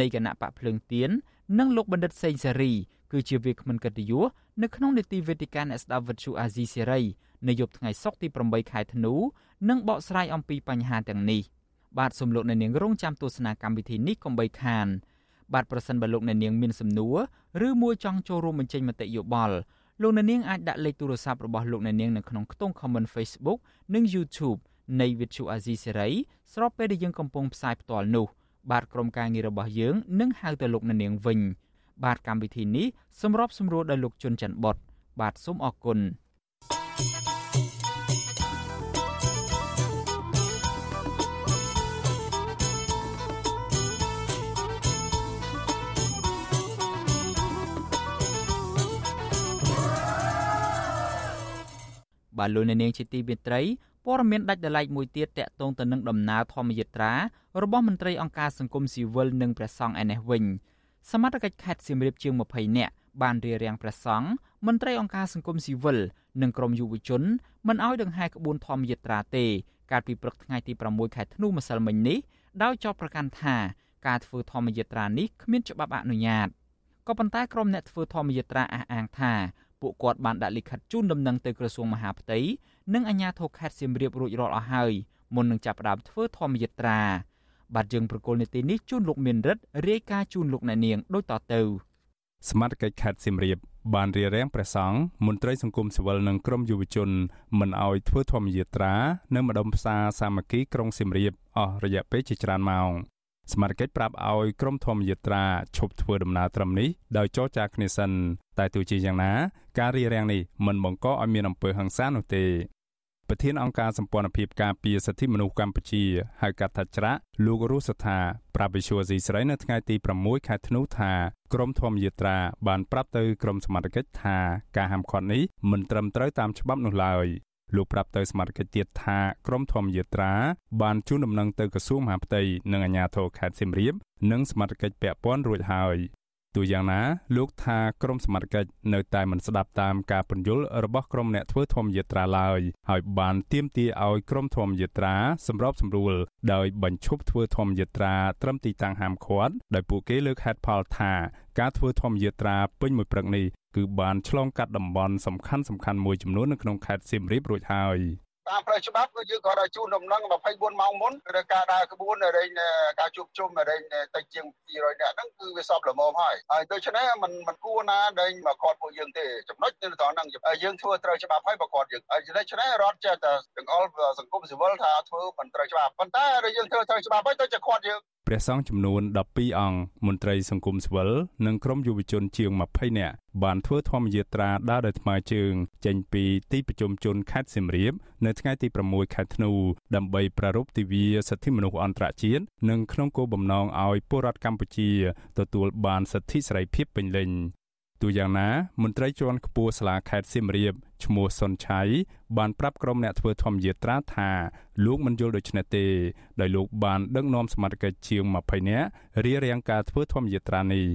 Speaker 2: នៃគណៈបកភ្លើងទៀននិងលោកបណ្ឌិតសេងសេរីគឺជាវាគ្មិនកិត្តិយសនៅក្នុងនីតិវេទិកាអ្នកស្ដាប់វិទ្យុអាស៊ីសេរីនៅយប់ថ្ងៃសុក្រទី8ខែធ្នូនិងបកស្រាយអំពីបញ្ហាទាំងនេះបាទសូមលោកអ្នកនាងរងចាំទស្សនាកម្មវិធីនេះកុំបីខានបាទប្រសិនបើលោកអ្នកនាងមានសំណួរឬមួយចង់ចូលរួមបញ្ចេញមតិយោបល់លោកអ្នកនាងអាចដាក់លេខទូរស័ព្ទរបស់លោកអ្នកនាងនៅក្នុងខ្ទង់ comment Facebook និង YouTube នៃ Vithu Azizi Serai ស្របពេលដែលយើងកំពុងផ្សាយផ្ទាល់នោះ បាទក្រុមការងាររបស់យើងនឹងហៅទៅលោកអ្នកនាងវិញ បាទកម្មវិធីនេះសម្របសម្រួលដោយលោកជុនច័ន្ទបុតបាទសូមអរគុណ thank you បាទលោកអ្នកនាងជាទីមេត្រី ព័ត៌មានដាច់ដライមួយទៀតតកតងទៅនឹងដំណើរធម្មយាត្រារបស់មន្ត្រីអង្គការសង្គមស៊ីវិលនិងព្រះសង្ឃឯនេះវិញសមត្ថកិច្ចខេត្តសៀមរាបជាង20នាក់បានរៀបរៀងព្រះសង្ឃមន្ត្រីអង្គការសង្គមស៊ីវិលនិងក្រមយុវជនមិនអោយដង្ហែក្បួនធម្មយាត្រាទេកាលពីព្រឹកថ្ងៃទី6ខែធ្នូម្សិលមិញនេះដោយចោទប្រកាន់ថាការធ្វើធម្មយាត្រានេះគ្មានច្បាប់អនុញ្ញាតក៏ប៉ុន្តែក្រុមអ្នកធ្វើធម្មយាត្រាអះអាងថា ពួកគាត់បានដាក់លិខិតជូនដំណឹងទៅក្រសួងមហាផ្ទៃនិងអាជ្ញាធរខេត្តសៀមរាបរួចរាល់អស់ហើយមុននឹងចាប់ផ្ដើមធ្វើធម្មយាត្រាបាទយើងប្រកុលនីតិនេះជូនលោកមានរិទ្ធរាយការណ៍ជូនលោកអ្នកនាងដូចតទៅ
Speaker 13: សមាជិកខេត្តសៀមរាបបានរៀបរៀងព្រះសង្ឃមន្ត្រីសង្គមស៊ីវិលនិងក្រមយុវជនមិនអោយធ្វើធម្មយាត្រានៅម្ដុំផ្សារសាមគ្គីក្រុងសៀមរាបអស់រយៈពេលជាច្រើនម៉ោងសមាជិកប្រាប់ឲ្យក្រុមធម្មយាត្រាឈប់ធ្វើដំណើរត្រឹមនេះដោយចរចាគ្នាសិនតែទោះជាយ៉ាងណា ការរៀបរៀងនេះមិនបង្កឲ្យមានអំពើហិង្សានោះទេប្រធានអង្គការសម្ព័ន្ធភាពការពារសិទ្ធិមនុស្សកម្ពុជាហៅកាត់ថាច្រាក់លោករស់សថាប្រាប់វិសុវស៊ីស្រីនៅថ្ងៃទី6ខែធ្នូថាក្រមធម្មយាត្រាបានប្រាប់ទៅក្រមសមត្ថកិច្ចថាការហាមឃាត់នេះមិនត្រឹមត្រូវតាមច្បាប់នោះឡើយលោកប្រាប់ទៅសមាជិកទៀតថាក្រមធម្មយាត្រាបានជូនដំណឹងទៅក្រសួងមហាផ្ទៃនិងអាជ្ញាធរខេត្តសៀមរាបនិងសមាជិកពាក់ព័ន្ធរួចហើយ ទោះយ៉ាងណាលោកថាក្រមសមត្ថកិច្ចនៅតែមិនស្ដាប់តាមការពន្យល់របស់ក្រមអ្នកធ្វើធម្មយាត្រាឡើយហើយបានទាមទារឲ្យក្រមធម្មយាត្រាសម្របសម្រួលដោយបញ្ឈប់ធ្វើធម្មយាត្រាត្រឹមទីតាំងហាមឃាត់ដោយពួកគេលើកហេតុផលថាការធ្វើធម្មយាត្រាពេញមួយព្រឹកនេះគឺបានឆ្លងកាត់តំបន់សំខាន់សំខាន់មួយចំនួននៅក្នុងខេត្តសៀមរាបរួចហើយ
Speaker 14: តាមផ្លូវច្បាប់គឺយើងក៏ដល់ជូនដំណឹង24ម៉ោងមុនឬការដើរក្បួនរែងការជួបជុំរែងតិចជាង200នាក់ហ្នឹងគឺវាសពល្មមហើយហើយដូច្នេះมันมันគួរណាដែលមកគាត់ពួកយើងទេចំណុចនៅត្រង់ហ្នឹងយើងធ្វើត្រូវច្បាប់ហើយបើគាត់យើងហើយដូច្នេះរដ្ឋចេះតែទាំងអល់សង្គមស៊ីវិលថាធ្វើមិនត្រូវច្បាប់ប៉ុន្តែយើងធ្វើត្រូវច្បាប់ហើយទៅជាគាត់យើង
Speaker 13: ព្រះសង្ឃចំនួន12អង្គមន្ត្រីសង្គមស៊ីវិលនិងក្រុមយុវជនជាង20នាក់បានធ្វើធម្មយាត្រាដើរដោយថ្មើរជើង ចេញពីទីប្រជុំជនខេត្តសៀមរាបនៅថ្ងៃទី6ខែធ្នូដើម្បីប្រារព្ធទិវាសិទ្ធិមនុស្សអន្តរជាតិនិងក្នុងគោលបំណងឲ្យពលរដ្ឋកម្ពុជាទទួលបានសិទ្ធិសេរីភាពពេញលេញ ទូយ៉ាងណាមន្ត្រីជាន់ខ្ពស់សាលាខេត្តសៀមរាបឈ្មោះសុនឆៃបានប្រាប់ក្រុមអ្នកធ្វើធម្មយាត្រាថាលោកមិនយល់ដូច្នេះទេដោយលោកបានដឹកនាំសមាជិកជាង20នាក់រៀបរៀងការធ្វើធម្មយាត្រានេះ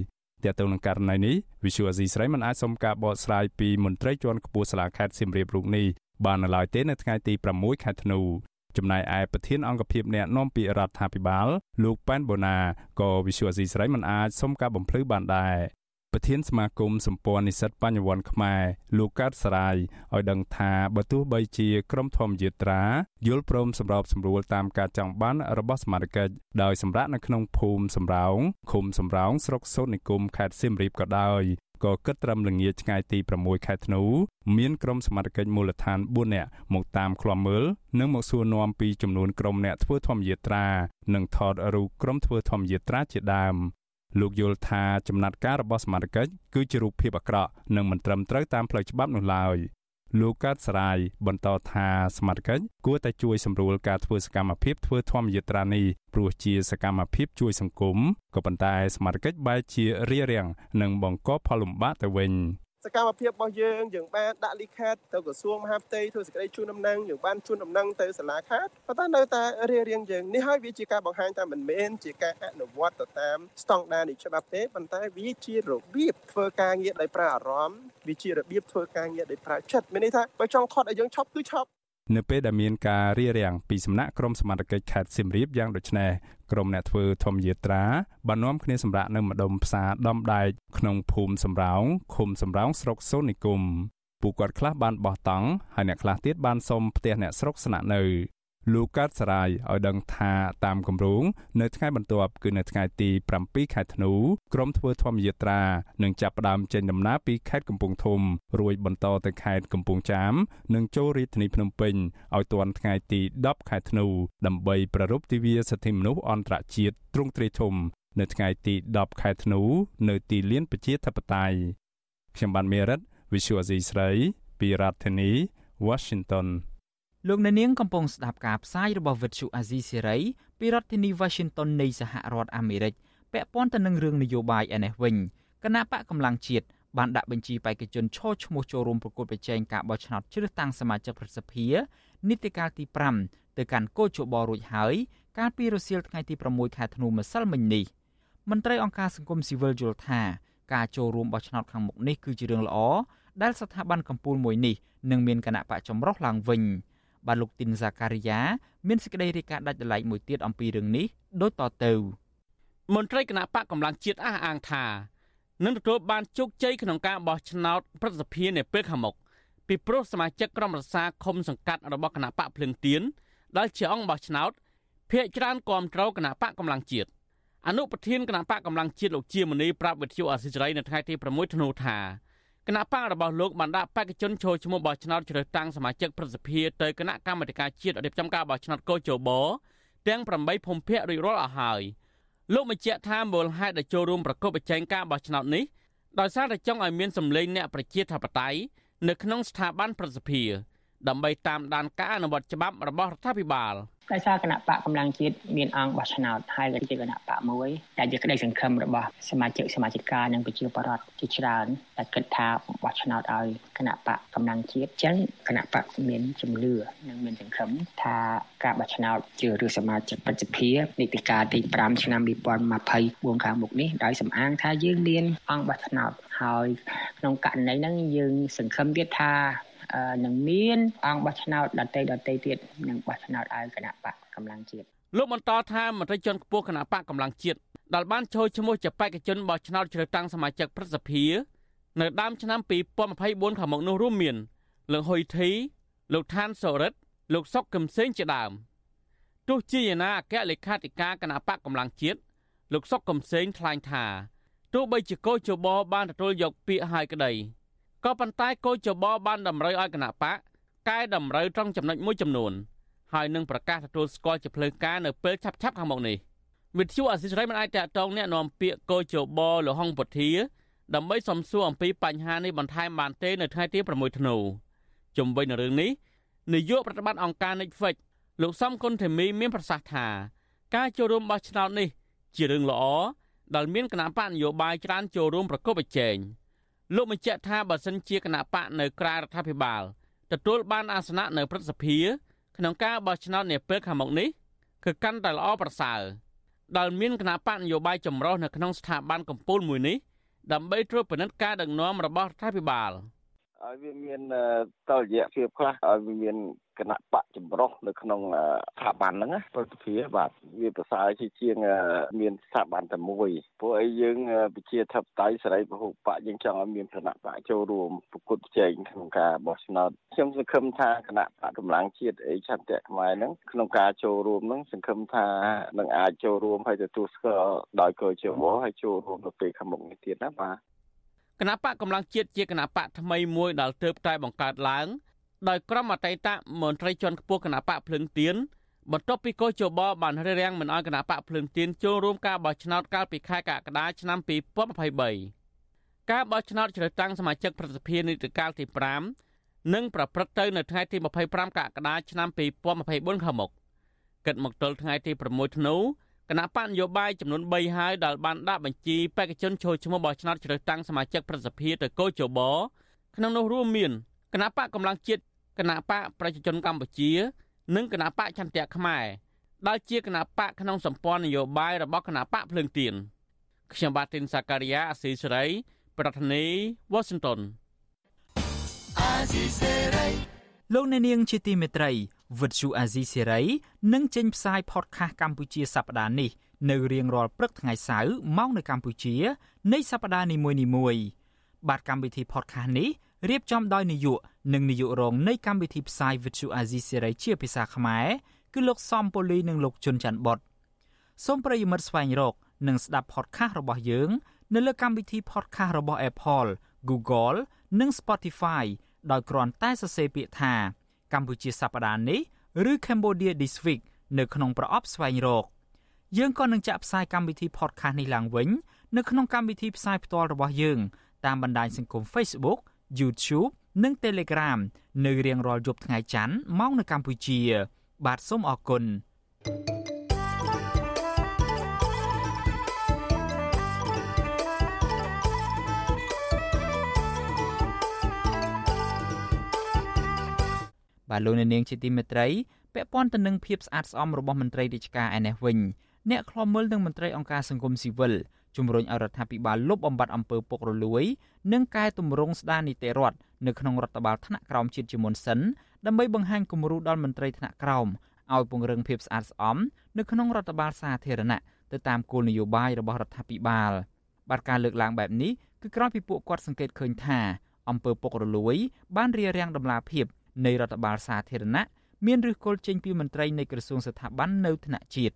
Speaker 13: ទាក់ទងនឹងករណីនេះ Visual Asia ស្រីមិនអាចសុំការបកស្រាយពីមន្ត្រីជាន់ខ្ពស់សាលាខេត្តសៀមរាបរូបនេះបាននៅឡើយទេនៅថ្ងៃទី6ខែធ្នូចំណែកឯប្រធានអង្គភិបអ្នកនាំពាក្យរដ្ឋាភិបាលលោកប៉ែនបូណាក៏ Visual Asia ស្រីមិនអាចសុំការបំភ្លឺបានដែរ ប្រធានសមាគមសម្ព័ន្ធនិស្សិតបញ្ញវន្តខ្មែរលោកកើតសរាយឲ្យដឹងថាបើទោះបីជាក្រមធម្មយាត្រាយល់ព្រមសម្របសម្រួលតាមការចង់បានរបស់សមាជិកដោយសម្រាប់នៅក្នុងភូមិសំរោងឃុំសំរោងស្រុកសូត្រនិគមខេត្តសៀមរាបក៏ដោយក៏គិតត្រឹមល្ងាចថ្ងៃទី6ខែធ្នូមានក្រុមសមាជិកមូលដ្ឋាន4នាក់មកតាមឃ្លាំមើលនិងមកសួរនាំពីចំនួនក្រុមអ្នកធ្វើធម្មយាត្រានិងថតរូបក្រុមធ្វើធម្មយាត្រាជាដើម លោកយល់ថាចំណាត់ការរបស់សមាជិកគឺជារូបភាពអាក្រក់និងមិនត្រឹមត្រូវតាមផ្លូវច្បាប់នោះឡើយលោកកើតសរាយបន្តថាសមាជិកគួរតែជួយសម្រួលការធ្វើសកម្មភាពធ្វើធម្មយាត្រានេះព្រោះជាសកម្មភាពជួយសង្គមក៏ប៉ុន្តែសមាជិកបែរជារារាំងនិងបង្កផលលំបាកទៅវិញ
Speaker 14: ស
Speaker 15: សកម្មភាពរបស់យើងយើងបានដាក់លិខិតទៅក្រសួងមហាផ្ទៃធ្វើសេចក្តីជូនដំណឹងយើងបានជូនដំណឹងទៅសាលាខេត្តប៉ុន្តែនៅតែរៀបរៀងយើងនេះហើយវាជាការបង្ហាញថាមិនមែនជាការអនុវត្តទៅតាមស្តង់ដារនៃច្បាប់ទេប៉ុន្តែវាជារបៀបធ្វើការងារដោយប្រើអារម្មណ៍វាជារបៀបធ្វើការងារដោយប្រើចិត្តមានន័យថាបើចង់ខត់ឲ្យយើងឈប់គឺឈប់
Speaker 13: នៅពេលដែលមានការរៀបរៀងពីសំណាក់ក្រមសមត្ថកិច្ចខេត្តសៀមរាបយ៉ាងដូចនេះក្រុមអ្នកធ្វើធម្មយាត្រាបាននាំគ្នាសម្រាប់នៅម្ដុំផ្សារដំដែកក្នុងភូមិសំរោងឃុំសំរោងស្រុកសូននិគមពួកគាត់ខ្លះបានបោះតង់ហើយអ្នកខ្លះទៀតបានសុំផ្ទះអ្នកស្រុកស្នាក់នៅ លោកកើតសរាយឲ្យដឹងថាតាមគម្រោងនៅថ្ងៃបន្ទាប់គឺនៅថ្ងៃទី7ខែធ្នូក្រុមធ្វើធម្មយាត្រានឹងចាប់ផ្ដើមចេញដំណើរពីខេត្តកំពង់ធំរួចបន្តទៅខេត្តកំពង់ចាម និងចូលរាជធានីភ្នំពេញឲ្យទាន់ថ្ងៃទី10ខែធ្នូដើម្បីប្រារព្ធទិវាសិទ្ធិមនុស្សអន្តរជាតិទ្រង់ទ្រាយធំ នៅថ្ងៃទី10ខែធ្នូនៅទីលានប្រជាធិបតេយ្យខ្ញុំបានមេរិត Visual Asia ស្រីពីរដ្ឋធានី Washington
Speaker 2: លោកអ្នកនាងកំពុងស្ដាប់ការផ្សាយរបស់វិទ្យុអាស៊ីសេរីពីរដ្ឋធានី Washington នៃសហរដ្ឋអាមេរិកពាក់ព័ន្ធទៅនឹងរឿងនយោបាយឯនេះវិញគណៈបកកម្លាំងជាតិបានដាក់បញ្ជីបេក្ខជនឈរឈ្មោះចូលរួមប្រគល់ប្រជែងការបោះឆ្នោតជ្រើសតាំងសមាជិកប្រសិទ្ធិនីតិកាលទី5ទៅកាន់កោជបរួចហើយកាលពីរសៀលថ្ងៃទី6ខែធ្នូម្សិលមិញនេះមន្ត្រីអង្គការសង្គមស៊ីវិលយល់ថាការចូលរួមបោះឆ្នោតខាងមុខនេះគឺជារឿងល្អដែលស្ថាប័នកម្ពុជាមួយនេះនឹងមានគណៈបកចម្រុះឡើងវិញ។ បាទលោកទីនសាការីយ៉ាមានសេចក្តីរាយការណ៍ដាច់ដライមួយទៀតអំពីរឿងនេះដូចតទៅ
Speaker 7: មន្ត្រីគណៈបកកម្លាំងជាតិអះអាងថានឹងទទួលបានជោគជ័យក្នុងការបោះឆ្នោតប្រសិទ្ធភាពនៅពេលខាងមុខពីព្រោះសមាជិកក្រុមរក្សាឃុំសង្កាត់របស់គណៈបកភ្លឹងទៀនដែលជាអង្គបោះឆ្នោតភាកច្រើនគាំទ្រគណៈបកកម្លាំងជាតិអនុប្រធានគណៈបកកម្លាំងជាតិលោកជាមនីប្រាប់វិទ្យុអសិរ័យនៅថ្ងៃទី6ធ្នូថា គណៈបករបស់លោកបានដាក់បេក្ខជនចូលឈ្មោះបោះឆ្នោតជ្រើសតាំងសមាជិកប្រសិទ្ធិទៅគណៈកម្មាធិការជាតិរៀបចំការបោះឆ្នោតកោជបទាំង8ភូមិភាគរួចរាល់អស់ហើយលោកបញ្ជាក់ថាមូលហេតុដែលចូលរួមប្រកបប្រជែងការបោះឆ្នោតនេះដោយសារតែចង់ឲ្យមានសម្លេងអ្នកប្រជាធិបតេយ្យនៅក្នុងស្ថាប័នប្រសិទ្ធិ ដើម្បីតាមដានការអនុវត្តច្បាប់របស់រដ្ឋាភិបាល។
Speaker 16: ដោយសារគណៈបកកម្លាំងជាតិមានអង្គបោះឆ្នោតហើយក៏ជាគណៈបកមួយដែលជាក្តីសង្ឃឹមរបស់សមាជិកសមាជិកានិងប្រជាពលរដ្ឋជាច្រើនដែលគិតថាបោះឆ្នោតឲ្យគណៈបកកម្លាំងជាតិចឹងគណៈបកមានជំនឿនិងមានសង្ឃឹមថាការបោះឆ្នោតជាឬសមាជិកប្រជាភិនីតិកាលទី5ឆ្នាំ2024ខាងមុខនេះដោយសំអាងថាយើងមានអង្គបោះឆ្នោតហើយក្នុងករណីហ្នឹងយើងសង្ឃឹមទៀតថា នឹងមានអង្គបោះឆ្នោតដតីដតីទៀតនឹងបោះឆ្នោតឲ្យគណៈបកកម្លាំងជាតិ
Speaker 7: លោកបន្តថាមន្ត្រីជាន់ខ្ពស់គណៈបកកម្លាំងជាតិដែលបានចូលឈ្មោះជាបេក្ខជនបោះឆ្នោតជ្រើសតាំងសមាជិកព្រឹទ្ធសភានៅដើមឆ្នាំ2024ខាងមុខនោះរួមមានលោកហ៊ុយធីលោកឋានសូរិតលោកសុកកឹមសេងជាដើមទោះជាយ៉ាងណាអគ្គលេខាធិការគណៈបកកម្លាំងជាតិលោកសុកកឹមសេងថ្លែងថាទោះបីជាកោជបបានទទួលយកពាក្យហើយក្តី ក៏ប៉ុន្តែគោចបបានតម្រូវឲ្យគណៈបកកែតម្រូវត្រង់ចំណុចមួយចំនួនហើយនឹងប្រកាសទទួលស្គាល់ជាផ្លូវការនៅពេលឆាប់ៗខាងមុខនេះវិទ្យុអសិរ័យមិនអាចតតងแนะនាំពាក្យកោចបលហុងពុធាដើម្បីសំសួរអំពីបញ្ហានេះបន្ថែមបានទេនៅថ្ងៃទី6ធ្នូជំវិញនឹងរឿងនេះនាយកប្រតិបត្តិអង្គការ Netflix លោកសំគុណធីមីមានប្រសាសន៍ថាការចូលរួមបោះឆ្នោតនេះជារឿងល្អដែលមានគណៈបកនយោបាយច្រើនចូលរួមប្រកបប្រជែង លោកបញ្ជាក់ថាបើសិនជាគណៈបកនៅក្រៅរដ្ឋាភិបាលទទួលបានអាសនៈនៅព្រឹទ្ធសភាក្នុងការបោះឆ្នោតនាពេលខាងមុខនេះគឺកាន់តែល្អប្រសើរដែលមានគណៈបកនយោបាយចម្រុះនៅក្នុងស្ថាប័នកម្ពុជាមួយនេះដើម្បីត្រួតពិនិត្យការដឹកនាំរបស់រដ្ឋាភិបាល
Speaker 17: ឲ្យវាមានតលយៈភាពខ្លះឲ្យវាមាន គណៈបកចម្រុះនៅក្នុងស្ថាប័នហ្នឹងប្រតិភិបាទវាប្រសើរជាជាងមានស្ថាប័នតែមួយព្រោះអីយើងវិជាធិបតេយ្យសេរីពហុបកយើងចង់ឲ្យមានគណៈបកចូលរួមប្រគល់ប្រជែងក្នុងការបោះឆ្នោតខ្ញុំសង្ឃឹមថាគណៈបកកម្លាំងជាតិអីឆន្ទៈខ្មែរហ្នឹងក្នុងការចូលរួមហ្នឹងសង្ឃឹមថានឹងអាចចូលរួមហើយទទួលស្គាល់ដោយកោជបហើយចូលរួមនៅពេលខាងមុខនេះទៀតណាបាទ
Speaker 7: គណៈបកកម្លាំងជាតិជាគណៈបកថ្មីមួយដែលទើបតែបង្កើតឡើង ដោយក្រុមអតីតមន្ត្រីជាន់ខ្ពស់គណៈបកភ្លឹងទៀនបន្ទាប់ពីកោជបបានរារាំងមិនឲ្យគណៈបកភ្លឹងទៀនចូលរួមការបោះឆ្នោតកាលពីខែកក្កដាឆ្នាំ2023ការបោះឆ្នោតជ្រើសតាំងសមាជិកប្រសិទ្ធិនីតិកាលទី5នឹងប្រព្រឹត្តទៅនៅថ្ងៃទី25កក្កដាឆ្នាំ2024ខាងមុខគិតមកទល់ថ្ងៃទី6ធ្នូគណៈបកនយោបាយចំនួន3ហើយដែលបានដាក់បញ្ជីបេក្ខជនចូលឈ្មោះបោះឆ្នោតជ្រើសតាំងសមាជិកប្រសិទ្ធភាពទៅកោជបក្នុងនោះរួមមានគណៈបកកម្លាំងជាតិ គណៈបកប្រជាជនកម្ពុជា និងគណៈបកចន្ទៈខ្មែរដែលជាគណៈបកក្នុងសម្ព័ន្ធនយោបាយរបស់គណៈបកភ្លើងទៀនខ្ញុំបាទទីនសាការីយ៉ាអស៊ីសេរី ប្រធានាធិបតី Washington
Speaker 2: លោកអ្នកនាងជាទីមេត្រីវិទ្យុអាស៊ីសេរីនឹងចេញផ្សាយផតខាសកម្ពុជាសប្តាហ៍នេះនៅរៀងរាល់ព្រឹកថ្ងៃសៅរ៍ម៉ោងនៅកម្ពុជា នៃសប្តាហ៍នីមួយៗបាទកម្មវិធីផតខាសនេះ រៀបចំដោយនាយកនិងនាយករងនៃកម្មវិធីផ្សាយវិទ្យុអាស៊ីសេរីជាភាសាខ្មែរគឺលោកសំពូលីនិងលោកជុនច័ន្ទបតសូមប្រិយមិត្តស្វែងរក និងស្ដាប់ podcast របស់យើង នៅលើកម្មវិធី podcast របស់ Apple, Google និង Spotify ដោយគ្រាន់តែសរសេរពាក្យថា កម្ពុជាសប្តាហ៍នេះឬ Cambodia This Week នៅក្នុងប្រអប់ស្វែងរកយើងក៏នឹងចាក់ផ្សាយកម្មវិធី podcast នេះឡើងវិញ នៅក្នុងកម្មវិធីផ្សាយផ្ទាល់របស់យើងតាមបណ្ដាញសង្គម Facebook YouTube និង Telegram នៅរៀងរាល់យប់ថ្ងៃច័ន្ទម៉ោងនៅកម្ពុជា បាទសូមអរគុណបាទលោកនាងជាទីមេត្រីពាក់ព័ន្ធទៅនឹងភាពស្អាតស្អំរបស់មន្ត្រីរាជការឯនេះវិញអ្នកខ្លាំមើលនឹងមន្ត្រីអង្គការសង្គមស៊ីវិល ជំរុញឲ្យរដ្ឋាភិបាលលុបបំបាត់អំពើពុករលួយ និងកែតម្រង់ស្ដារនីតិរដ្ឋនៅក្នុងរដ្ឋបាលថ្នាក់ក្រោមជាតិជាមុនសិនដើម្បីបង្ហាញគំរូដល់មន្ត្រីថ្នាក់ក្រោមឲ្យពង្រឹងភាពស្អាតស្អំនៅក្នុងរដ្ឋបាលសាធារណៈទៅតាមគោលនយោបាយរបស់រដ្ឋាភិបាលបាទការលើកឡើងបែបនេះគឺក្រោយពីពួកគាត់សង្កេតឃើញថាអំពើពុករលួយ បានរារាំងដំណាភាពនៃរដ្ឋបាលសាធារណៈមានឫសគល់ចេញពីមន្ត្រីនៃក្រសួងស្ថាប័ននៅថ្នាក់ជាតិ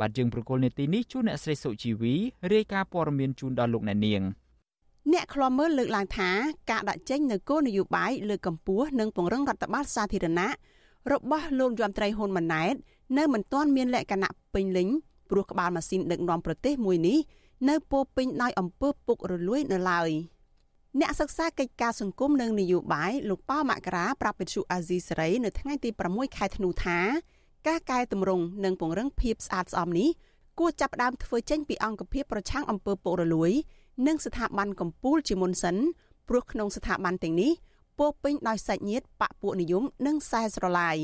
Speaker 2: បាទយើងប្រកុលនេតិនេះជួនអ្នកស្រីសុជីវីរាយការណ៍ព័ត៌មានជូនដល់លោកអ្នកនាង
Speaker 18: អ្នកខ្លាំមើលលើកឡើងថាការដាក់ចេញនៅគោលនយោបាយលើកកម្ពស់និងពង្រឹងរដ្ឋបាលសាធារណៈរបស់លោកយមត្រីហ៊ុនម៉ាណែតនៅមិនទាន់មានលក្ខណៈពេញលេញព្រោះក្បាលម៉ាស៊ីនដឹកនាំប្រទេសមួយនេះនៅពោពេញដោយអំពើពុករលួយនៅឡើយអ្នកសិក្សាកិច្ចការសង្គមនិងនយោបាយលោកប៉ៅមករាប្រាប់វិទ្យុអាស៊ីសេរីនៅថ្ងៃទី6ខែធ្នូថា ការកែតម្រង់និងពង្រឹងភាពស្អាតស្អំនេះគួរចាប់ផ្ដើមធ្វើចេញពីអង្គភាពប្រឆាំងអំពើពុករលួយ និងស្ថាប័នកម្ពុជាជាមុនសិនព្រោះក្នុងស្ថាប័នទាំងនេះពោពេញដោយសាច់ញាតិបពពួកនិយមនិងខ្សែស្រឡាយ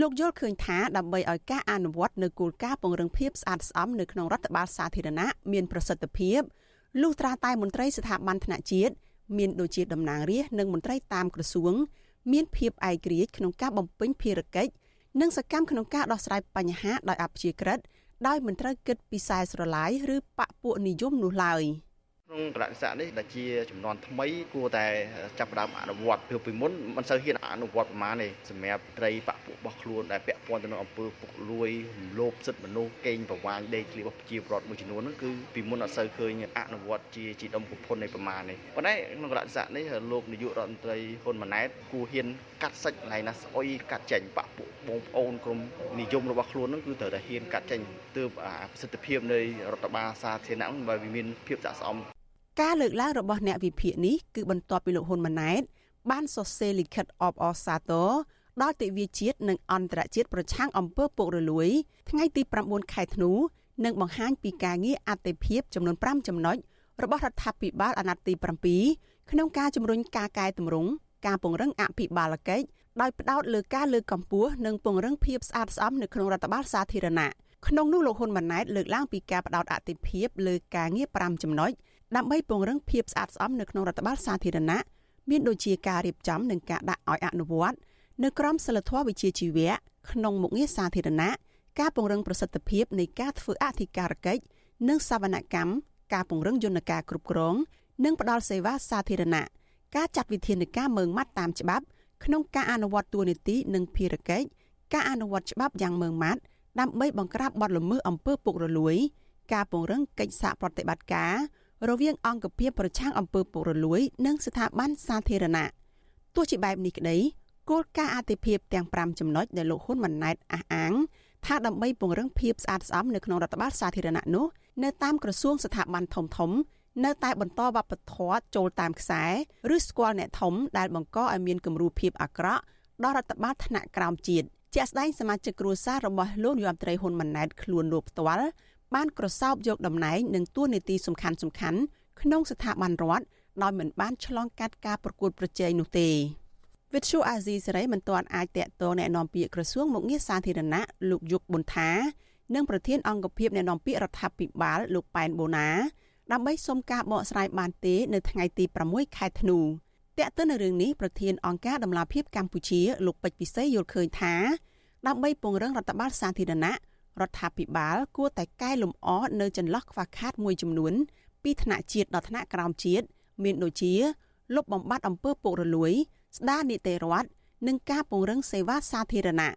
Speaker 18: លោកយល់ឃើញថាដើម្បីឲ្យការអនុវត្តនៅគោលការណ៍ពង្រឹងភាពស្អាតស្អំនៅក្នុងរដ្ឋបាលសាធារណៈមានប្រសិទ្ធភាពលុះត្រាតែមន្ត្រីស្ថាប័នថ្នាក់ជាតិមានដូចជាតំណាងរាស្ត្រនិងមន្ត្រីតាមក្រសួង មានភាពឯករាជ្យក្នុងការបំពេញភារកិច្ច និងសកម្មក្នុងការដោះស្រាយបញ្ហាដោយអព្យាក្រឹតដោយមិនត្រូវគិតពីខ្សែស្រឡាយឬបពពួកនិយមនោះឡើយ។
Speaker 19: ក្នុងកលតិស័កនេះដែលជាចំនួនថ្មីគួរតែចាប់ផ្ដើមអនុវត្តពីពីមុនមិនសូវហ៊ានអនុវត្តប្រមាណទេសម្រាប់ត្រីបពពួករបស់ខ្លួនដែលពាក់ព័ន្ធទៅនឹងអំពើពុករលួយរំលោភសិទ្ធិមនុស្សកេងប្រវ័ញ្ចដេកឃ្លីរបស់ប្រជាពលរដ្ឋមួយចំនួនហ្នឹងគឺពីមុនអត់សូវឃើញអនុវត្តជាជីដុំពុភុននៃប្រមាណទេប៉ុន្តែក្នុងកលតិស័កនេះលោកនាយករដ្ឋមន្ត្រីហ៊ុនម៉ាណែតគួរហ៊ានកាត់សិចកន្លែងណាស្អុយកាត់ចេញបពពួកបងប្អូនក្រុមនិយមរបស់ខ្លួនហ្នឹងគឺត្រូវតែហ៊ានកាត់ចេញទើបប្រសិទ្ធភាពនៃរដ្ឋបាលសាធារណៈបើវាមានភាពស័ក្តិសម
Speaker 18: ការលើកឡើងរបស់អ្នកវិភាគនេះគឺបន្ទាប់ពីលោកហ៊ុនម៉ាណែតបានសរសេរលិខិតអបអរសាទរដល់ទិវាជាតិនិងអន្តរជាតិប្រឆាំងអំពើពុករលួយថ្ងៃទី9ខែធ្នូនិងបង្ហាញពីការងារអតិភិបចំនួន5ចំណុចរបស់រដ្ឋាភិបាលអាណត្តិទី7ក្នុងការជំរុញការកែតម្រង់ការពង្រឹងអភិបាលកិច្ចដោយផ្ដោតលើការលើកកម្ពស់និងពង្រឹងភាពស្អាតស្អំនៅក្នុងរដ្ឋបាលសាធារណៈក្នុងនោះលោកហ៊ុនម៉ាណែតលើកឡើងពីការផ្ដោតអតិភិបលើការងារ5ចំណុច ដើម្បីពង្រឹងភាពស្អាតស្អំនៅក្នុងរដ្ឋបាលសាធារណៈមានដូចជាការរៀបចំនិងការដាក់ឲ្យអនុវត្តនៅក្រមសីលធម៌វិជ្ជាជីវៈក្នុងមុខងារសាធារណៈការពង្រឹងប្រសិទ្ធភាពនៃការធ្វើអធិការកិច្ចនិងសវនកម្មការពង្រឹងយន្តការគ្រប់គ្រង និងផ្តល់សេវាសាធារណៈការចាត់វិធានការមើងម៉ាត់តាមច្បាប់ក្នុងការអនុវត្តទួនាទីនិងភារកិច្ចការអនុវត្តច្បាប់យ៉ាងម៉ឺងម៉ាត់ដើម្បីបង្ក្រាបបទល្មើសអំពើពុករលួយ ការពង្រឹងកិច្ចសហប្រតិបត្តិការ រវាងអង្គភាពប្រឆាំងអំពើពុករលួយ និងស្ថាប័នសាធារណៈទោះជាបែបនេះក្តីគោលការណ៍អតិភិបទាំង5ចំណុចដែលលោកហ៊ុនម៉ាណែតអះអាងថាដើម្បីពង្រឹងភាពស្អាតស្អំនៅក្នុងរដ្ឋបាលសាធារណៈនោះនៅតាមក្រសួងស្ថាប័នធំធំនៅតែបន្តវប្បធម៌ចូលតាមខ្សែឬស្គាល់អ្នកធំដែលបង្កឲ្យមានគំរូភាពអាក្រក់ដល់រដ្ឋបាលថ្នាក់ក្រោមជាតិជាក់ស្ដែងសមាជិកគ្រួសាររបស់លោកនាយរដ្ឋមន្ត្រីហ៊ុនម៉ាណែតខ្លួនលោកផ្ទាល់ បានក្រសោបយកតំណែងនិងតួនាទីសំខាន់ៗក្នុងស្ថាប័នរដ្ឋដោយមិនបានឆ្លងកាត់ការប្រកួតប្រជែងនោះទេវិទ្យុអាស៊ីសេរីមិនទាន់អាចតាក់ទងแนะនាំពាក្យក្រសួងមុខងារសាធារណៈលោកយុគប៊ុនថានិងប្រធានអង្គភិបแนะនាំពាក្យរដ្ឋាភិបាលលោកប៉ែនបូណាដើម្បីសុំការបកស្រាយបានទេនៅថ្ងៃទី6ខែធ្នូតាក់ទិននៅរឿងនេះប្រធានអង្គការដំឡាភិបកម្ពុជាលោកពេជ្រពិសីយល់ឃើញថាដើម្បីពង្រឹងរដ្ឋបាលសាធារណៈ រដ្ឋាភិបាលគួរតែកែលម្អនៅចន្លោះខ្វះខាតមួយចំនួនពីថ្នាក់ជាតិដល់ថ្នាក់ក្រោមជាតិមានដូចជាលុបបំបាត់អំពើពុករលួយ ស្ដារនីតិរដ្ឋនិងការពង្រឹងសេវាសាធារណៈ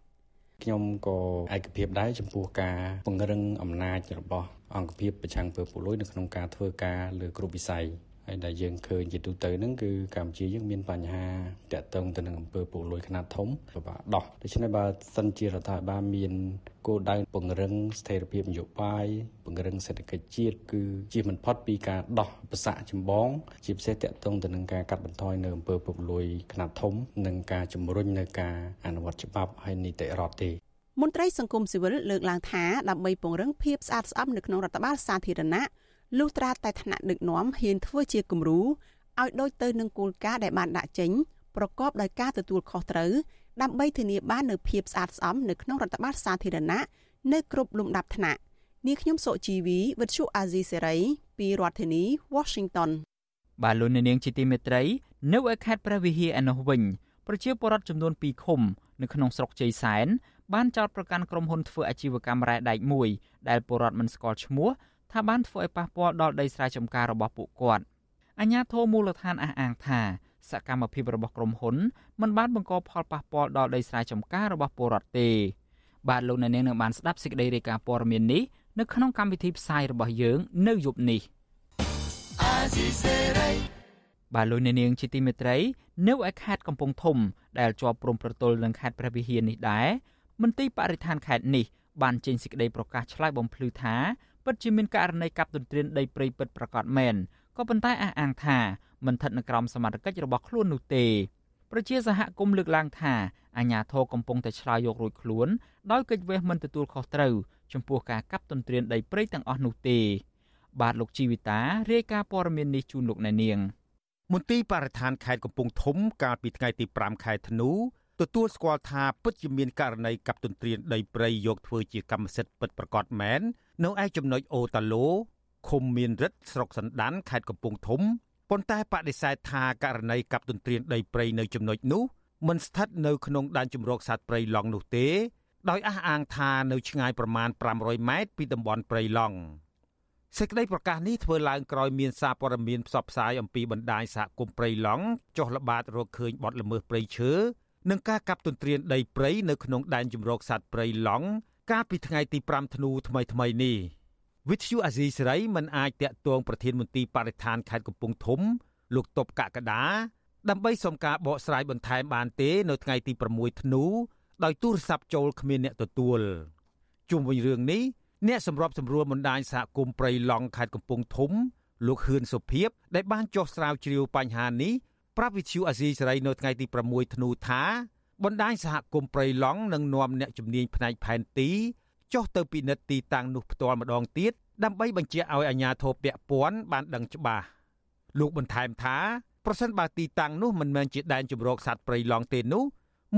Speaker 20: ខ្ញុំក៏ឯកភាពដែរចំពោះការពង្រឹងអំណាចរបស់អង្គភាពប្រឆាំងពើពុករលួយនៅក្នុងការធ្វើការលើគ្រប់វិស័យ ហើយដែលយើងឃើញជាទូទៅហ្នឹងគឺកម្ពុជាយើងមានបញ្ហាតាក់ទងទៅនឹងអំពើពុករលួយខ្នាតធំពិបាកដោះដូច្នេះបើសិនជារដ្ឋាភិបាលមានគោលដៅពង្រឹងស្ថិរភាពនយោបាយពង្រឹងសេដ្ឋកិច្ចជាតិគឺជាមិនផុតពីការដោះប្រសាក់ចម្បង ជាពិសេសតាក់ទងទៅនឹងការកាត់បន្ថយនៅអំពើពុករលួយខ្នាតធំ និងការជំរុញនៅការអនុវត្តច្បាប់ហើយនីតិរដ្ឋទេ
Speaker 18: មន្ត្រីសង្គមស៊ីវិលលើកឡើងថាដើម្បីពង្រឹងភាពស្អាតស្អំនៅក្នុងរដ្ឋបាលសាធារណៈ លុះត្រាតែថ្នាក់ដឹកនាំហ៊ានធ្វើជាគំរូឲ្យដូចទៅនឹងគោលការណ៍ដែលបានដាក់ចេញប្រកបដោយការទទួលខុសត្រូវដើម្បីធានាបាននូវភាពស្អាតស្អំនៅក្នុងរដ្ឋបាលសាធារណៈនៅគ្រប់លំដាប់ថ្នាក់នាងខ្ញុំសុជីវីវិទ្យុអាស៊ីសេរីពីរដ្ឋធានី Washington
Speaker 2: បាទលោកនាងជាទីមេត្រី នៅឯខេត្តព្រះវិហារឯនោះវិញប្រជាពលរដ្ឋចំនួន2ឃុំនៅក្នុងស្រុកជ័យសែនបានចោទប្រកាន់ក្រុមហ៊ុនធ្វើអាជីវកម្មរ៉ែដែកមួយដែលពលរដ្ឋមិនស្គាល់ឈ្មោះ ថាបានធ្វើឲ្យប៉ះពាល់ដល់ដីស្រែចម្ការរបស់ពួកគាត់អញ្ញាធមូលដ្ឋានអះអាងថាសកម្មភាពរបស់ក្រុមហ៊ុនមិនបានបង្កផលប៉ះពាល់ដល់ដីស្រែចម្ការរបស់ពលរដ្ឋទេបាទលោកអ្នកនាងនឹងបានស្ដាប់សេចក្តីរាយការណ៍ព័ត៌មាននេះនៅក្នុងកម្មវិធីផ្សាយរបស់យើងនៅយប់នេះបាទលោកអ្នកនាងជាទីមេត្រីនៅឯខេត្តកំពង់ធំ ដែលជាប់ព្រំប្រទល់នឹងខេត្តព្រះវិហារនេះដែរមន្ទីរបរិស្ថានខេត្តនេះបានចេញសេចក្តីប្រកាសឆ្លើយបំភ្លឺថា ពិតជាមានករណីកាប់ទន្ទ្រានដីព្រៃពិតប្រាកដមែនក៏ប៉ុន្តែអះអាងថាមិនស្ថិតនៅក្រោមសមត្ថកិច្ចរបស់ខ្លួននោះទេប្រជាសហគមន៍លើកឡើងថាអាញាធរកំពុងតែឆ្លើយយករួចខ្លួនដោយកិច្ចវេះមិនទទួលខុសត្រូវចំពោះការកាប់ទន្ទ្រានដីព្រៃទាំងអស់នោះទេ បាទលោកជីវិតារាយការណ៍ព័ត៌មាននេះជូនលោកអ្នកនាង
Speaker 21: មន្ទីរបរិស្ថានខេត្តកំពង់ធំកាលពីថ្ងៃទី5ខែធ្នូទទួលស្គាល់ថាពិតជាមានករណីកាប់ទន្ទ្រានដីព្រៃយកធ្វើជាកម្មសិទ្ធិពិតប្រាកដមែន នៅឯចំណុចអូតាឡូឃុំមានរិទ្ធស្រុកសណ្ដានខេត្តកំពង់ធំប៉ុន្តែបដិសេធថាករណីកាប់ទន្ទ្រានដីព្រៃនៅចំណុចនោះមិនស្ថិតនៅក្នុងដែនជម្រកសត្វព្រៃឡង់នោះទេ ដោយអះអាងថានៅឆ្ងាយប្រមាណ500ម៉ែត្រពីតំបន់ព្រៃឡង់សេចក្តីប្រកាសនេះធ្វើឡើងក្រោយមានសារព័ត៌មានផ្សព្វផ្សាយអំពីបណ្ដាញសហគមន៍ព្រៃឡង់ចុះល្បាតរកឃើញបទល្មើសព្រៃឈើនិងការកាប់ទន្ទ្រានដីព្រៃនៅក្នុងដែនជម្រកសត្វព្រៃឡង់ កាលពីថ្ងៃទី5ធ្នូថ្មីថ្មីនេះវិទ្យុអាស៊ីសេរីមិនអាចតាក់ទងប្រធានមន្ទីរបរិស្ថានខេត្តកំពង់ធំ លោកតបកកដាដើម្បីសុំការបកស្រាយបន្ថែមបានទេ នៅថ្ងៃទី6ធ្នូដោយទូរស័ព្ទចូលគ្មានអ្នកទទួលជុំវិញរឿងនេះអ្នកសម្របសម្រួលបណ្ដាញសហគមន៍ព្រៃឡង់ខេត្តកំពង់ធំ លោកហ៊ឿនសុភីបដែលបានចុះស្រាវជ្រាវបញ្ហានេះប្រាប់វិទ្យុអាស៊ីសេរីនៅថ្ងៃទី6ធ្នូថា បណ្ដាញសហគមន៍ព្រៃឡង់នឹងនាំអ្នកជំនាញផ្នែកផែនទីចុះទៅពិនិត្យទីតាំងនោះផ្ទាល់ម្ដងទៀតដើម្បីបញ្ជាក់ឲ្យអាជ្ញាធរពាក់ព័ន្ធបានដឹងច្បាស់លោកបន្ថែមថាប្រសិនបើទីតាំងនោះមិនមែនជាដែនជម្រកសត្វព្រៃឡង់ទេនោះ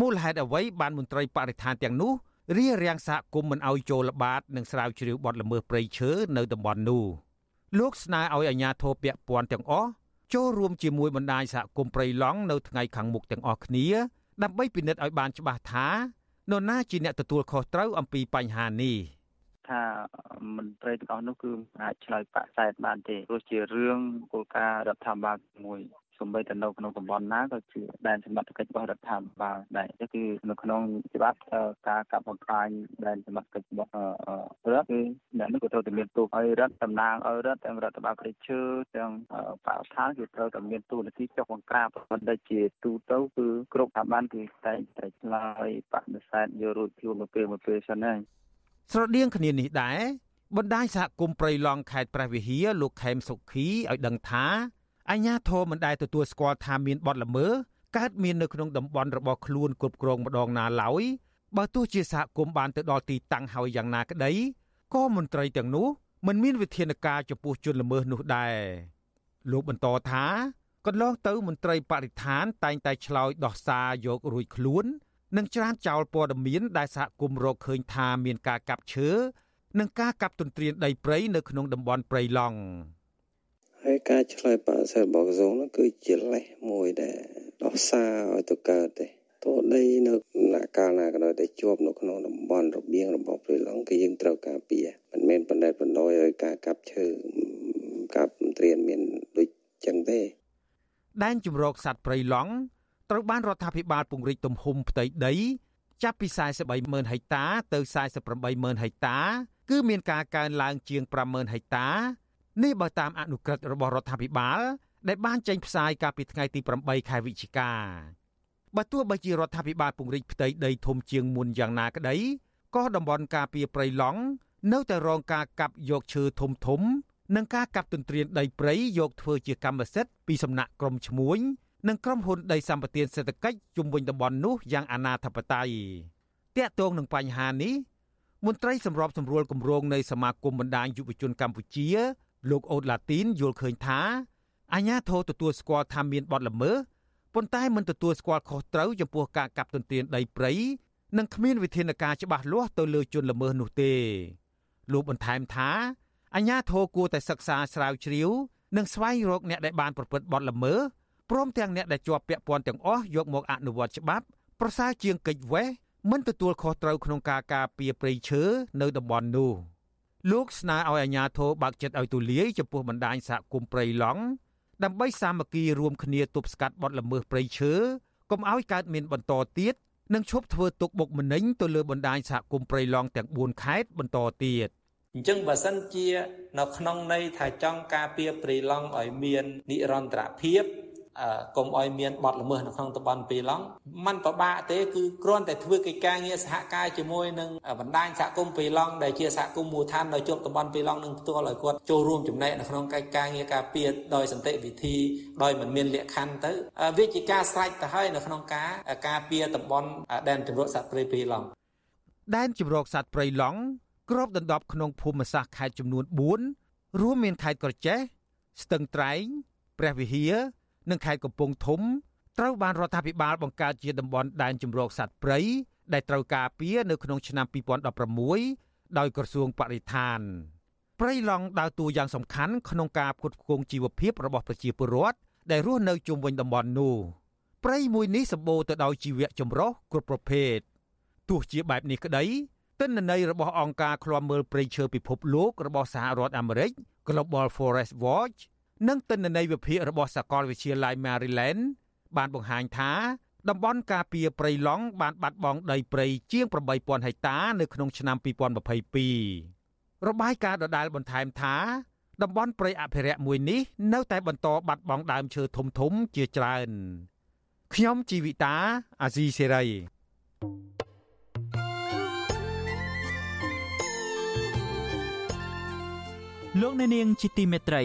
Speaker 21: មូលហេតុអ្វីបានមន្ត្រីបរិស្ថានទាំងនោះរៀបរៀងសហគមន៍មិនឲ្យចូលល្បាតនិងស្រាវជ្រាវបទល្មើសព្រៃឈើនៅតំបន់នោះលោកស្នើឲ្យអាជ្ញាធរពាក់ព័ន្ធទាំងអស់ចូលរួមជាមួយបណ្ដាញសហគមន៍ព្រៃឡង់នៅថ្ងៃខាងមុខទាំងអស់គ្នា ដើម្បីពិនិត្យឲ្យបានច្បាស់ថានរណាជាអ្នកទទួលខុសត្រូវអំពីបញ្ហានេះ
Speaker 22: ថាមន្ត្រីទាំងអស់នោះគឺអាចឆ្លើយបាក់សែតបានទេព្រោះជារឿងគោលការណ៍រដ្ឋាភិបាលមួយ សំបីតែនៅក្នុងតំបន់ណាក៏ជាដែនសមត្ថកិច្ចរបស់រដ្ឋាភិបាលដែរគឺនៅក្នុងច្បាប់ការកាប់បំផ្លាញដែនសមត្ថកិច្ចរបស់រដ្ឋគឺអ្នកនោះក៏ត្រូវតែមានទូឲ្យរដ្ឋតំណាងឲ្យរដ្ឋទាំងរដ្ឋបាលក្រេឈើទាំងបរិស្ថានគឺត្រូវតែមានទូនាទីចុះបង្ក្រាបប៉ុន្តែជាទូទៅគឺគ្រប់ស្ថាប័នគឺតែងតែឆ្លើយបដិសេធយករួចខ្លួនមកពេលមកពេលសិនហើយ
Speaker 21: ស្រដៀងគ្នានេះដែរបណ្ដាញសហគមន៍ព្រៃឡង់ខេត្តព្រះវិហារលោកខេមសុខីឲ្យដឹងថា អញ្ញាធមមិនដែលទទួលស្គាល់ថាមានបទល្មើសកើតមាននៅក្នុងតំបន់របស់ខ្លួនគ្រប់គ្រងម្ដងណាឡើយបើទោះជាសហគមន៍បានទៅដល់ទីតាំងហើយយ៉ាងណាក្តីក៏មន្ត្រីទាំងនោះមិនមានវិធានការចំពោះជនល្មើសនោះដែរលោកបន្តថាកន្លងទៅមន្ត្រីបរិស្ថានតែងតែឆ្លើយដោះសារយករួចខ្លួន និងច្រានចោលព័ត៌មានដែលសហគមន៍រកឃើញថាមានការកាប់ឈើនិងការកាប់ទន្ទ្រានដីព្រៃនៅក្នុងតំបន់ព្រៃឡង់
Speaker 23: ហើយការឆ្លើយបដិសេធរបស់ក្រសួងនោះគឺជាលេសមួយដែលដោះសារឲ្យទៅកើតទេទោះដីនៅណាកាលណាក៏ដោយតែជាប់នៅក្នុងតំបន់របៀងរបស់ព្រៃឡង់គឺយើងត្រូវការពារមិនមែនបណ្ដេតបណ្ដោយឲ្យការកាប់ឈើកាប់ត្រៀនមានដូចចឹងទេ
Speaker 21: ដែនជំរកសត្វព្រៃឡង់ត្រូវបានរដ្ឋាភិបាលពង្រីកទំហំផ្ទៃដីចាប់ពី430000ហិកតាទៅ48000ហិកតា គឺមានការកើនឡើងជាង50000ហិកតា នេះបើតាមអនុក្រឹត្យរបស់រដ្ឋាភិបាល ដែលបានចេញផ្សាយកាលពីថ្ងៃទី8ខែវិច្ឆិកាបើទោះបីជារដ្ឋាភិបាលពង្រីកផ្ទៃដីធំជាងមុនយ៉ាងណាក្តីក៏តំបន់ការពារព្រៃឡង់នៅតែរងការកាប់យកឈើធំធំ និងការកាប់ទន្ទ្រានដីព្រៃយកធ្វើជាកម្មសិទ្ធិពីសំណាក់ក្រុមឈ្មួញនិងក្រុមហ៊ុនដីសម្បត្តិសេដ្ឋកិច្ចជុំវិញតំបន់នោះយ៉ាងអនាធបត័យតាក់ទងនឹងបញ្ហានេះមន្ត្រីសម្របសម្រួលគម្រោងនៃសមាគមបណ្ដាញយុវជនកម្ពុជា លោកអូតឡាទីនយល់ឃើញថាអាញាធរទទួលស្គាល់ថាមានបទល្មើសប៉ុន្តែមិនទទួលស្គាល់ខុសត្រូវចំពោះការកាប់ទន្ទ្រានដីព្រៃនិងគ្មានវិធានការច្បាស់លាស់ទៅលើជនល្មើសនោះទេលោកបន្ថែមថាអាញាធរគួរតែសិក្សាស្រាវជ្រាវនិងស្វែងរកអ្នកដែលបានប្រព្រឹត្តបទល្មើសព្រមទាំងអ្នកដែលជាប់ពាក់ព័ន្ធទាំងអស់យកមកអនុវត្តច្បាប់ ប្រសើរជាងកិច្ចវេះមិនទទួលខុសត្រូវក្នុងការការពារព្រៃឈើនៅតំបន់នោះ លោកស្នើឲ្យអាជ្ញាធរបើកចិត្តឲ្យទូលាយចំពោះបណ្ដាញសហគមន៍ព្រៃឡង់ដើម្បីសាមគ្គីរួមគ្នាទប់ស្កាត់បទល្មើសព្រៃឈើកុំឲ្យកើតមានបន្តទៀតនិងឈប់ធ្វើទុកបុកម្នេញទៅលើបណ្ដាញសហគមន៍ព្រៃឡង់ទាំង4ខេត្តបន្តទៀត
Speaker 24: អញ្ចឹងបើសិនជានៅក្នុងន័យថាចង់ការពារព្រៃឡង់ឲ្យមាននិរន្តរភាព កុំឲ្យមានបទល្មើសនៅក្នុងតំបន់ពីឡង់มันពិបាកទេគឺគ្រាន់តែធ្វើកិច្ចការងារសហការជាមួយនឹងបណ្ដាញសហគមន៍ពីឡង់ដែលជាសហគមន៍មូលដ្ឋាននៅជាប់តំបន់ពីឡង់នឹងផ្ទាល់ឲ្យគាត់ចូលរួមចំណែកនៅក្នុងកិច្ចការងារការពារដោយសន្តិវិធីដោយមិនមានលក្ខខណ្ឌទៅវាជាការស្រេចទៅហើយនៅក្នុងការការពារតំបន់ដែនជម្រកសត្វព្រៃពីឡង់
Speaker 21: ដែនជម្រកសត្វព្រៃឡង់គ្របដណ្ដប់ក្នុងភូមិសាស្ត្រខេត្តចំនួន4រួមមានខេត្តក្រចេះស្ទឹងត្រែងព្រះវិហារ និងខេត្តកំពង់ធំត្រូវបានរដ្ឋាភិបាលបង្កើតជាតំបន់ដែនជម្រកសត្វព្រៃដែលត្រូវការពារនៅក្នុងឆ្នាំ2016ដោយក្រសួងបរិស្ថានព្រៃឡង់ដើរតួយ៉ាងសំខាន់ក្នុងការផ្គត់ផ្គង់ជីវភាពរបស់ប្រជាពលរដ្ឋដែលរស់នៅជុំវិញតំបន់នោះព្រៃមួយនេះសម្បូរទៅដោយជីវៈចម្រុះគ្រប់ប្រភេទទោះជាបែបនេះក្តីទិន្នន័យរបស់អង្គការឃ្លាំមើលព្រៃឈើពិភពលោករបស់សហរដ្ឋអាមេរិក Global Forest Watch និងទិន្នន័យវិភាគរបស់សាកលវិទ្យាល័យ Maryland បានបង្ហាញថាតំបន់ការពារព្រៃឡង់បានបាត់បង់ដីព្រៃជាង8000ហិកតានៅក្នុងឆ្នាំ2022របាយការណ៍ដដែលបន្ថែមថាតំបន់ព្រៃអភិរក្សមួយនេះនៅតែបន្តបាត់បង់ដើមឈើធំធំជាច្រើនខ្ញុំជីវិតាអាស៊ីសេរី
Speaker 2: លោកអ្នកនាងជាទីមេត្រី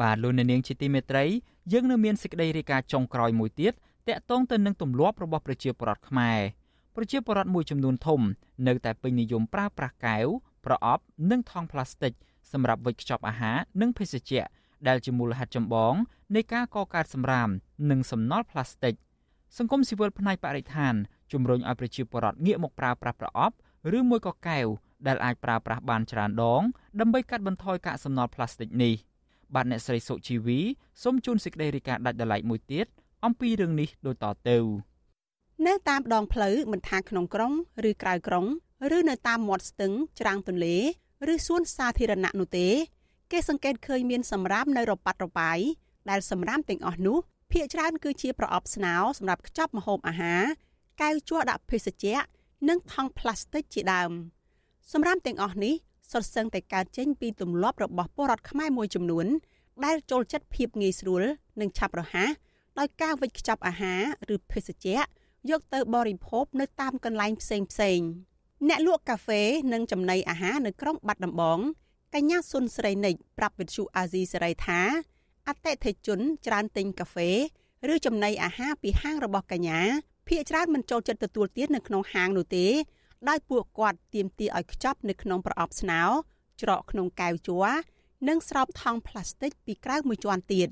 Speaker 2: បាទលោកអ្នកនាងជាទីមេត្រីយើងនៅមានសេចក្តីរាយការណ៍ចុងក្រោយមួយទៀតតាក់ទងទៅនឹងទម្លាប់របស់ប្រជាពលរដ្ឋខ្មែរប្រជាពលរដ្ឋមួយចំនួនធំនៅតែពេញនិយមប្រើប្រាស់កែវប្រអប់និងថង់ប្លាស្ទិកសម្រាប់វេចខ្ចប់អាហារនិងភេសជ្ជៈដែលជាមូលហេតុចម្បងនៃការកកើតសម្រាមនិងសំណល់ប្លាស្ទិកសង្គមស៊ីវិលផ្នែកបរិស្ថានជំរុញឲ្យប្រជាពលរដ្ឋងាកមកប្រើប្រាស់ប្រអប់ឬមួយក៏កែវដែលអាចប្រើប្រាស់បានច្រើនដងដើម្បីកាត់បន្ថយកាកសំណល់ផ្លាស្ទិកនេះ បាទអ្នកស្រីសុជីវីសូមជូនសេចក្តីរាយការណ៍ដាច់ដライមួយទៀតអំពីរឿងនេះដូចតទៅ
Speaker 18: នៅតាមដងផ្លូវមិនថាក្នុងក្រុង ឬក្រៅក្រុង ឬនៅតាមមាត់ស្ទឹងច្រាំងទន្លេឬសួនសាធារណៈនោះទេ គេសង្កេតឃើញមានសម្រាមនៅរប៉ាត់របាយដែលសម្រាមទាំងអស់នោះភាគច្រើនគឺជាប្រអប់ស្នោសម្រាប់ខ្ចប់ម្ហូបអាហារកែវជ័រដាក់ភេសជ្ជៈនិងថង់ប្លាស្ទិកជាដើមសម្រាមទាំងអស់នេះ សុទ្ធសឹងតែកើតចេញពីទម្លាប់របស់ពលរដ្ឋខ្មែរមួយចំនួន ដែលចូលចិត្តភាពងាយស្រួលនិងឆាប់រហ័សដោយការវិចខ្ចប់អាហារឬភេសជ្ជៈយកទៅបរិភោគនៅតាមកន្លែងផ្សេងផ្សេងអ្នកលក់កាហ្វេនិងចំណីអាហារនៅក្រុងបាត់ដំបងកញ្ញាសុនស្រីនិចប្រាប់វិទ្យុអាស៊ីសេរីថាអតិថិជនច្រើនទិញកាហ្វេឬចំណីអាហារពីហាងរបស់កញ្ញាភ្នាក់ច្រើនមិនចូលចិត្តទទួលទាននៅក្នុងហាងនោះទេ ដោយពួកគាត់ទាមទារឲ្យខ្ចប់នៅក្នុងប្រអប់ស្នោច្រកក្នុងកែវជ័រនិងស្រោបថង់ផ្លាស្ទិកពីក្រៅមួយជាន់ទៀត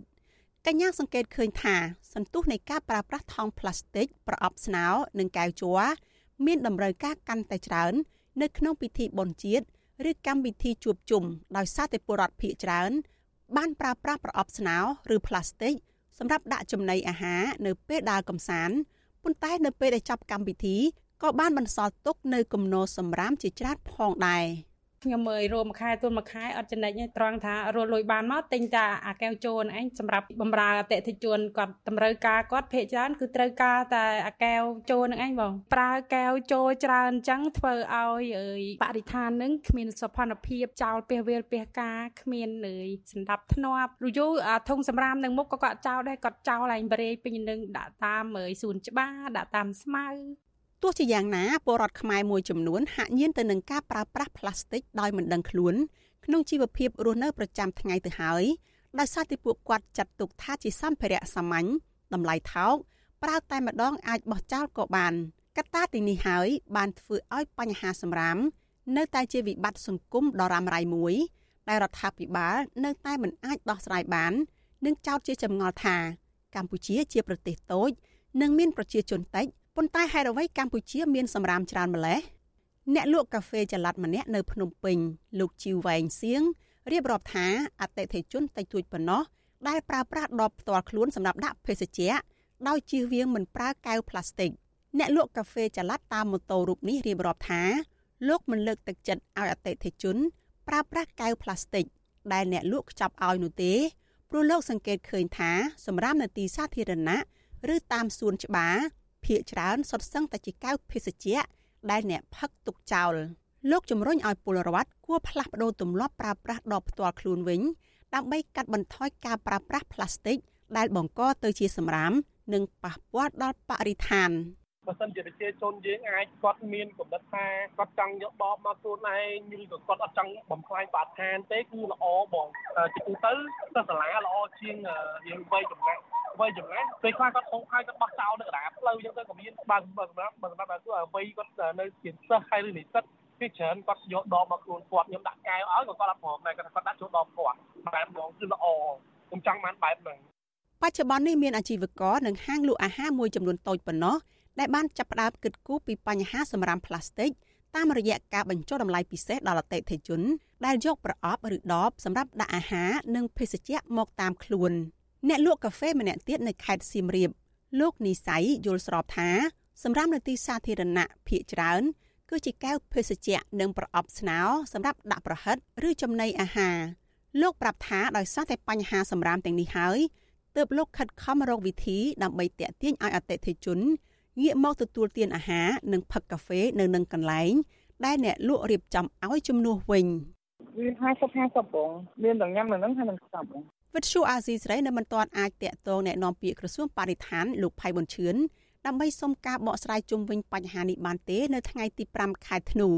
Speaker 18: កញ្ញាសង្កេតឃើញថាសន្ទុះនៃការប្រើប្រាស់ថង់ផ្លាស្ទិកប្រអប់ស្នោនិងកែវជ័រមានតម្រូវការកាន់តែច្រើន នៅក្នុងពិធីបុណ្យជាតិឬកម្មវិធីជួបជុំដោយសារតែពលរដ្ឋភាគច្រើន បានប្រើប្រាស់ប្រអប់ស្នោឬផ្លាស្ទិកសម្រាប់ដាក់ចំណីអាហារនៅពេលដើរកម្សាន្តប៉ុន្តែនៅពេលដែលចាប់កម្មវិធី ក៏បានបន្សល់ទុកនៅគំនរសម្រាមជាច្រើនផងដែរ។
Speaker 25: ខ្ញុំមើលរួមមួយខែទូនមួយខែអត់ចំណេញទេត្រង់ថារលួយបានមកទិញតែអាកែវជូនឯងសម្រាប់បំរើអតិថិជនគាត់តម្រូវការគាត់ភាគច្រើនគឺត្រូវការតែអាកែវជូននឹងឯងបងប្រើកែវជូច្រើនអញ្ចឹងធ្វើឲ្យបរិស្ថាននឹងគ្មានសុខភាពចោលពះវាលពះការគ្មានលើយសម្ដាប់ធ្នាប់រយូរអាធុងសម្រាមនឹងមុខក៏គាត់ចោលដែរគាត់ចោលឯងបរិយពេញនឹងដាក់តាមសួនច្បារដាក់តាមស្មៅ
Speaker 18: ទោះជាយ៉ាងណាពលរដ្ឋខ្មែរមួយចំនួនហាក់ញៀនទៅនឹងការប្រើប្រាស់ផ្លាស្ទិកដោយមិនដឹងខ្លួនក្នុងជីវភាពរស់នៅប្រចាំថ្ងៃទៅហើយដោយសារតែពួកគាត់ចាត់ទុកថាជាសម្ភារៈសាមញ្ញតម្លៃថោកប្រើតែម្ដងអាចបោះចោលក៏បានកត្តាទាំងនេះហើយបានធ្វើឲ្យបញ្ហាសម្រាមនៅតែជាវិបត្តិសង្គមដ៏រ៉ាំរ៉ៃមួយដែលរដ្ឋាភិបាលនៅតែមិនអាចដោះស្រាយបាននិងចោទជាចម្ងល់ថា កម្ពុជាជាប្រទេសតូច និងមានប្រជាជនតិច ប៉ុន្តែហេតុអ្វីកម្ពុជាមានសម្រាមច្រើនម្ល៉េះអ្នកលក់កាហ្វេចល័តម្នាក់នៅភ្នំពេញលោកជីវវែងសៀងរៀបរាប់ថាអតិថិជនតិចតួចប៉ុណ្ណោះដែលប្រើប្រាស់ដបផ្ទាល់ខ្លួនសម្រាប់ដាក់ភេសជ្ជៈដោយជៀសវាងមិនប្រើកែវផ្លាស្ទិកអ្នកលក់កាហ្វេចល័តតាមម៉ូតូរូបនេះរៀបរាប់ថាលោកមិនលើកទឹកចិត្តឲ្យអតិថិជនប្រើប្រាស់កែវផ្លាស្ទិកដែលអ្នកលក់ខ្ចប់ឲ្យនោះទេព្រោះលោកសង្កេតឃើញថាសម្រាប់នៅទីសាធារណៈឬតាមសួនច្បារ ភ ieck ច្រើនសុទ្ធសឹងតែជាកៅភេសជ្ជៈដែលអ្នកផឹកទុកចោលលោកជំរុញឲ្យពលរដ្ឋគួរផ្លាស់ប្តូរទម្លាប់ប្រើប្រាស់ដបផ្ទាល់ខ្លួនវិញដើម្បីកាត់បន្ថយការប្រើប្រាស់ផ្លាស្ទិកដែលបង្កទៅជាសម្រាម និងប៉ះពាល់ដល់បរិស្ថាន
Speaker 26: បើសិនជាប្រជាជនយើងអាចគាត់មានកំណត់ថាគាត់ចង់យកបបមកខ្លួនឯងឬក៏គាត់អត់ចង់បំផ្លាញបរិស្ថានទេគឺល្អបងជាទូទៅទៅសាលាល្អជាងយើងវ័យចំណាស់វ័យចំណាស់ពេលខ្លះគាត់ហូបហើយគាត់បោះចោលនៅកណ្ដាលផ្លូវអញ្ចឹងទៅក៏មានបើសម្រាប់បើសម្រាប់គឺវ័យគាត់នៅជាសិស្សហើយឬនិស្សិតពីច្រើនគាត់យកដបមកខ្លួនគាត់ខ្ញុំដាក់កែវឲ្យក៏គាត់អត់ព្រមដែរគាត់គាត់ដាក់ចូលដបគាត់បែបបងគឺល្អខ្ញុំចង់បានបែបហ្នឹង
Speaker 18: បច្ចុប្បន្ននេះមានអាជីវករនិងហាងលក់អាហារមួយចំនួនតូចប៉ុណ្ណោះ ដែលបានចាប់ផ្ដើមគិតគូរពីបញ្ហាសម្រាមផ្លាស្ទិកតាមរយៈការបញ្ចុះតម្លៃពិសេសដល់អតិថិជន ដែលយកប្រអប់ឬដបសម្រាប់ដាក់អាហារនិងភេសជ្ជៈមកតាមខ្លួនអ្នកលក់កាហ្វេម្នាក់ទៀតនៅខេត្តសៀមរាបលោកនីស័យយល់ស្របថាសម្រាប់នៅទីសាធារណៈភ ieck ច្រើនគឺជាកែវភេសជ្ជៈនិងប្រអប់ស្នោសម្រាប់ដាក់ប្រហិតឬចំណីអាហារលោកប្រាប់ថាដោយសារតែបញ្ហាសម្រាមទាំងនេះហើយទើបលោកខិតខំរកវិធីដើម្បីតាក់ទាញឲ្យអតិថិជន ងាកមកទទួលទានអាហារនិងផឹកកាហ្វេនៅនឹងកន្លែងដែលអ្នកលក់រៀបចំឲ្យជំនួសវិញ
Speaker 27: វា50 50បងមានទាំងញ៉ាំនៅនឹងហើយនឹងស្ដាប់បង
Speaker 18: វិទ្យុអាស៊ីសេរីនៅមិនទាន់អាចតាក់ទងแนะនាំពាក្យក្រសួងបរិស្ថានលោកផៃប៊ុនឈឿនដើម្បីសុំការបកស្រាយជុំវិញបញ្ហានេះបានទេនៅថ្ងៃទី5ខែធ្នូ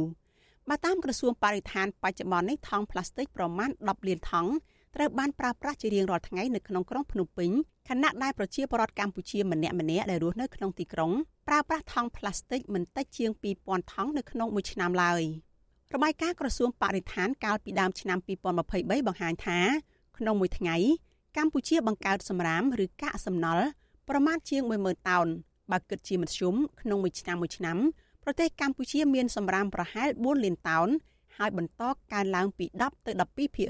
Speaker 18: បើតាមក្រសួងបរិស្ថានបច្ចុប្បន្ននេះថង់ផ្លាស្ទិកប្រមាណ10លានថង់ ត្រូវបានប្រើប្រាស់ជារៀងរាល់ថ្ងៃនៅក្នុងក្រុងភ្នំពេញខណៈដែលប្រជាពលរដ្ឋកម្ពុជាម្នាក់ម្នាក់ដែលរស់នៅក្នុងទីក្រុងប្រើប្រាស់ថង់ផ្លាស្ទិកមិនតិចជាង2000ថង់នៅក្នុងមួយឆ្នាំឡើយរបាយការណ៍ក្រសួងបរិស្ថានកាលពីដើមឆ្នាំ2023បង្ហាញថាក្នុងមួយថ្ងៃកម្ពុជាបង្កើតសម្រាមឬកាកសំណល់ប្រមាណជាង10000តោនបើគិតជាមធ្យមក្នុងមួយឆ្នាំមួយឆ្នាំប្រទេសកម្ពុជាមានសម្រាមប្រហែល4លានតោន ហើយបន្តកើនឡើងពី10ទៅ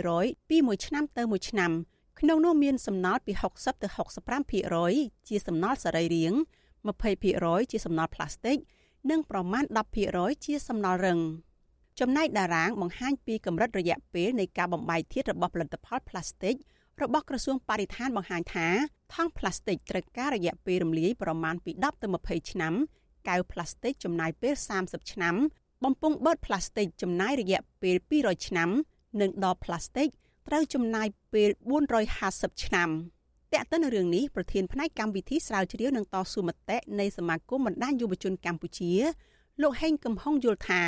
Speaker 18: 12%ពីមួយឆ្នាំទៅមួយឆ្នាំក្នុងនោះមានសំណល់ពី60ទៅ65%ជាសំណល់សរីរាង្គ20%ជាសំណល់ផ្លាស្ទិកនិងប្រមាណ10%ជាសំណល់រឹងចំណែកតារាងបង្ហាញពីកម្រិតរយៈពេលនៃការបំបែកធាតុរបស់ផលិតផលផ្លាស្ទិករបស់ក្រសួងបរិស្ថានបង្ហាញថាថង់ផ្លាស្ទិកត្រូវការរយៈពេលរំលាយប្រមាណពី10ទៅ20ឆ្នាំកែវផ្លាស្ទិកចំណាយពេល30ឆ្នាំ បំពង់បឺតផ្លាស្ទិកចំណាយរយៈពេល200ឆ្នាំនិងដបផ្លាស្ទិកត្រូវចំណាយពេល450ឆ្នាំតែកតិនរឿងនេះប្រធានផ្នែកកម្មវិធីស្រាវជ្រាវនឹងតស៊ូមតិនៃសមាគមបណ្ដាញយុវជនកម្ពុជា លោកហេងកំហុងយល់ថារ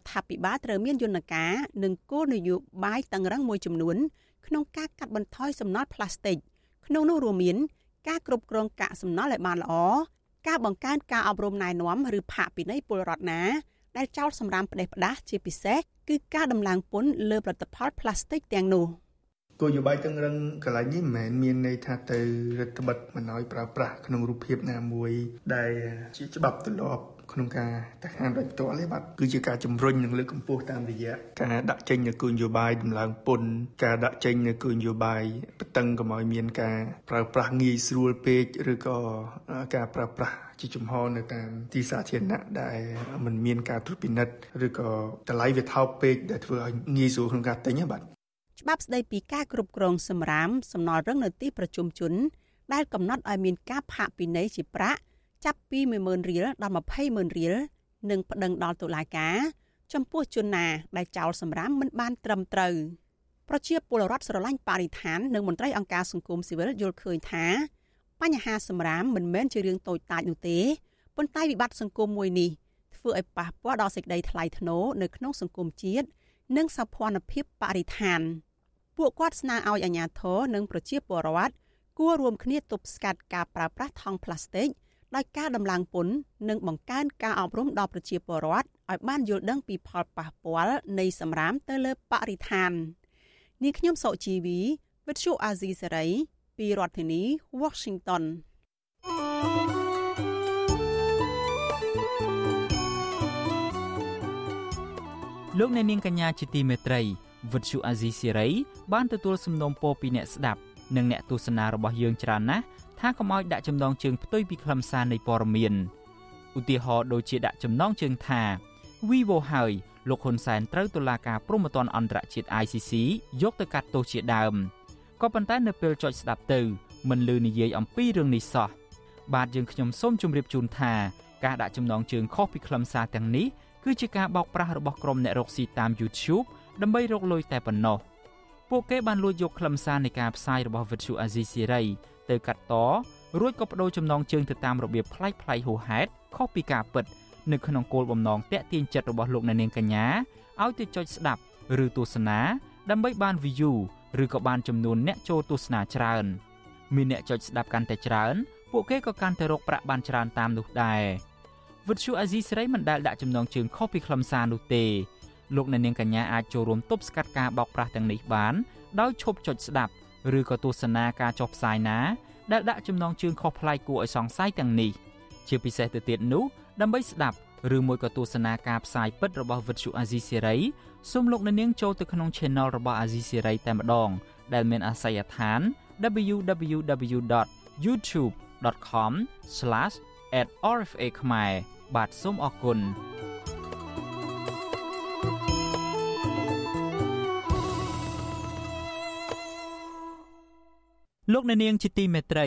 Speaker 18: ដ្ឋាភិបាលត្រូវមានយន្តការនិងគោលនយោបាយតឹងរឹងមួយចំនួន ក្នុងការកាត់បន្ថយសំណល់ផ្លាស្ទិកក្នុងនោះរួមមាន ការគ្រប់គ្រងកាកសំណល់ឲ្យបានល្អការបង្កើនការអប់រំណែនាំឬផាកពិន័យពលរដ្ឋណា ដែលចោលសម្រាមផ្ដេសផ្ដាសជាពិសេសគឺការដំឡើងពន្ធលើផលិតផលផ្លាស្ទិកទាំងនោះ
Speaker 28: គោលនយោបាយតឹងរឹងកន្លែងនេះមិនមែនមានន័យថាទៅរដ្ឋបិទមិនឲ្យប្រើប្រាស់ក្នុងរូបភាពណាមួយដែលជាច្បាប់ទម្លាប់ក្នុងការតាក់ខានដោយផ្ទាល់ទេបាទគឺជាការជំរុញនិងលើកកម្ពស់តាមរយៈការដាក់ចេញនូវគោលនយោបាយដំឡើងពន្ធការដាក់ចេញនូវគោលនយោបាយបន្តឹងកុំឲ្យមានការប្រើប្រាស់ងាយស្រួលពេកឬក៏ការប្រើប្រាស់ ជាចំហនៅតាមទីសាធារណៈដែលมันមានការត្រួតពិនិត្យឬក៏តម្លៃវាថោកពេកដែលធ្វើឲ្យងាយស្រួលក្នុងការទិញបាទ
Speaker 18: ច្បាប់ស្តីពីការគ្រប់គ្រងសម្រាមសំណល់រឹងនៅទីប្រជុំជនដែលកំណត់ឲ្យមានការផាកពិន័យជាប្រាក់ចាប់ពី10000រៀលដល់200,000រៀលនិងប្តឹងដល់តុលាការចំពោះជនណាដែលចោលសម្រាមមិនបានត្រឹមត្រូវប្រជាពលរដ្ឋស្រឡាញ់បរិស្ថាននិងមន្ត្រីអង្គការសង្គមស៊ីវិលយល់ឃើញថា បញ្ហាសម្រាមមិនមែនជារឿងតូចតាចនោះទេប៉ុន្តែវិបត្តិសង្គមមួយនេះធ្វើឲ្យប៉ះពាល់ដល់សេចក្តីថ្លៃថ្នូរនៅក្នុងសង្គមជាតិនិងសោភ័ណភាពបរិស្ថានពួកគាត់ស្នើឲ្យអាជ្ញាធរនិងប្រជាពលរដ្ឋគួររួមគ្នាទប់ស្កាត់ការប្រើប្រាស់ថង់ប្លាស្ទិកដោយការដំឡើងពន្ធនិងបង្កើនការអប់រំដល់ប្រជាពលរដ្ឋឲ្យបានយល់ដឹងពីផលប៉ះពាល់នៃសម្រាមទៅលើបរិស្ថាននាងខ្ញុំសុជីវីវិទ្យុអាស៊ីសេរី ពីរដ្ឋធានី Washington
Speaker 2: លោកអ្នកនាងកញ្ញាជាទីមេត្រីវិទ្យុអាស៊ីសេរីបានទទួលសំណូមពរពីអ្នកស្ដាប់និងអ្នកទស្សនារបស់យើងច្រើនណាស់ថាកុំឲ្យដាក់ចំណងជើងផ្ទុយពីខ្លឹមសារនៃព័ត៌មានឧទាហរណ៍ដូចជាដាក់ចំណងជើងថា Vivo ហើយលោកហ៊ុនសែនត្រូវតុលាការព្រហ្មទណ្ឌអន្តរជាតិ ICC យកទៅកាត់ទោសជាដើម ក៏ប៉ុន្តែនៅពេលចុចស្ដាប់ទៅមិនលឺនិយាយអំពីរឿងនេះសោះបាទយើងខ្ញុំសូមជម្រាបជូនថាការដាក់ចំណងជើងខុសពីខ្លឹមសារទាំងនេះគឺជាការបោកប្រាស់របស់ក្រុមអ្នករកស៊ីតាម YouTube ដើម្បីរកលុយតែប៉ុណ្ណោះពួកគេបានលួចយកខ្លឹមសារនៃការផ្សាយរបស់ Vuthu Azizi Siri ទៅកាត់តរួចក៏បដូរចំណងជើងទៅតាមរបៀបប្លែកៗហួសហេតុខុសពីការពិតនៅក្នុងគោលបំណងតាក់ទាញចិត្តរបស់លោកអ្នកនាងកញ្ញាឲ្យទៅចុចស្ដាប់ឬទស្សនាដើម្បីបាន view ឬក៏បានចំនួនអ្នកចូលទស្សនាច្រើនមានអ្នកចុចស្ដាប់កាន់តែច្រើន ពួកគេក៏កាន់តែរកប្រាក់បានច្រើនតាមនោះដែរវិទ្យុអាស៊ីសេរីមិនដែលដាក់ចំណងជើងខុសពីខ្លឹមសារនោះទេលោកអ្នកនាងកញ្ញាអាចចូលរួមទប់ស្កាត់ការបោកប្រាស់ទាំងនេះបានដោយឈប់ចុចស្ដាប់ឬក៏ទស្សនាការចុះផ្សាយណាដែលដាក់ចំណងជើងខុសប្លែកគួរឲ្យសង្ស័យទាំងនេះជាពិសេសទៅទៀតនោះដើម្បីស្ដាប់ ឬមួយក៏ទស្សនាការផ្សាយពិតរបស់វិទ្យុអាស៊ីសេរីសូមលោកអ្នកនាងចូលទៅក្នុង Channel របស់អាស៊ីសេរីតែម្ដង ដែលមានអាសយដ្ឋាន www.youtube.com/@rfa ខ្មែរបាទសូមអរគុណលោកអ្នកនាងជាទីមេត្រី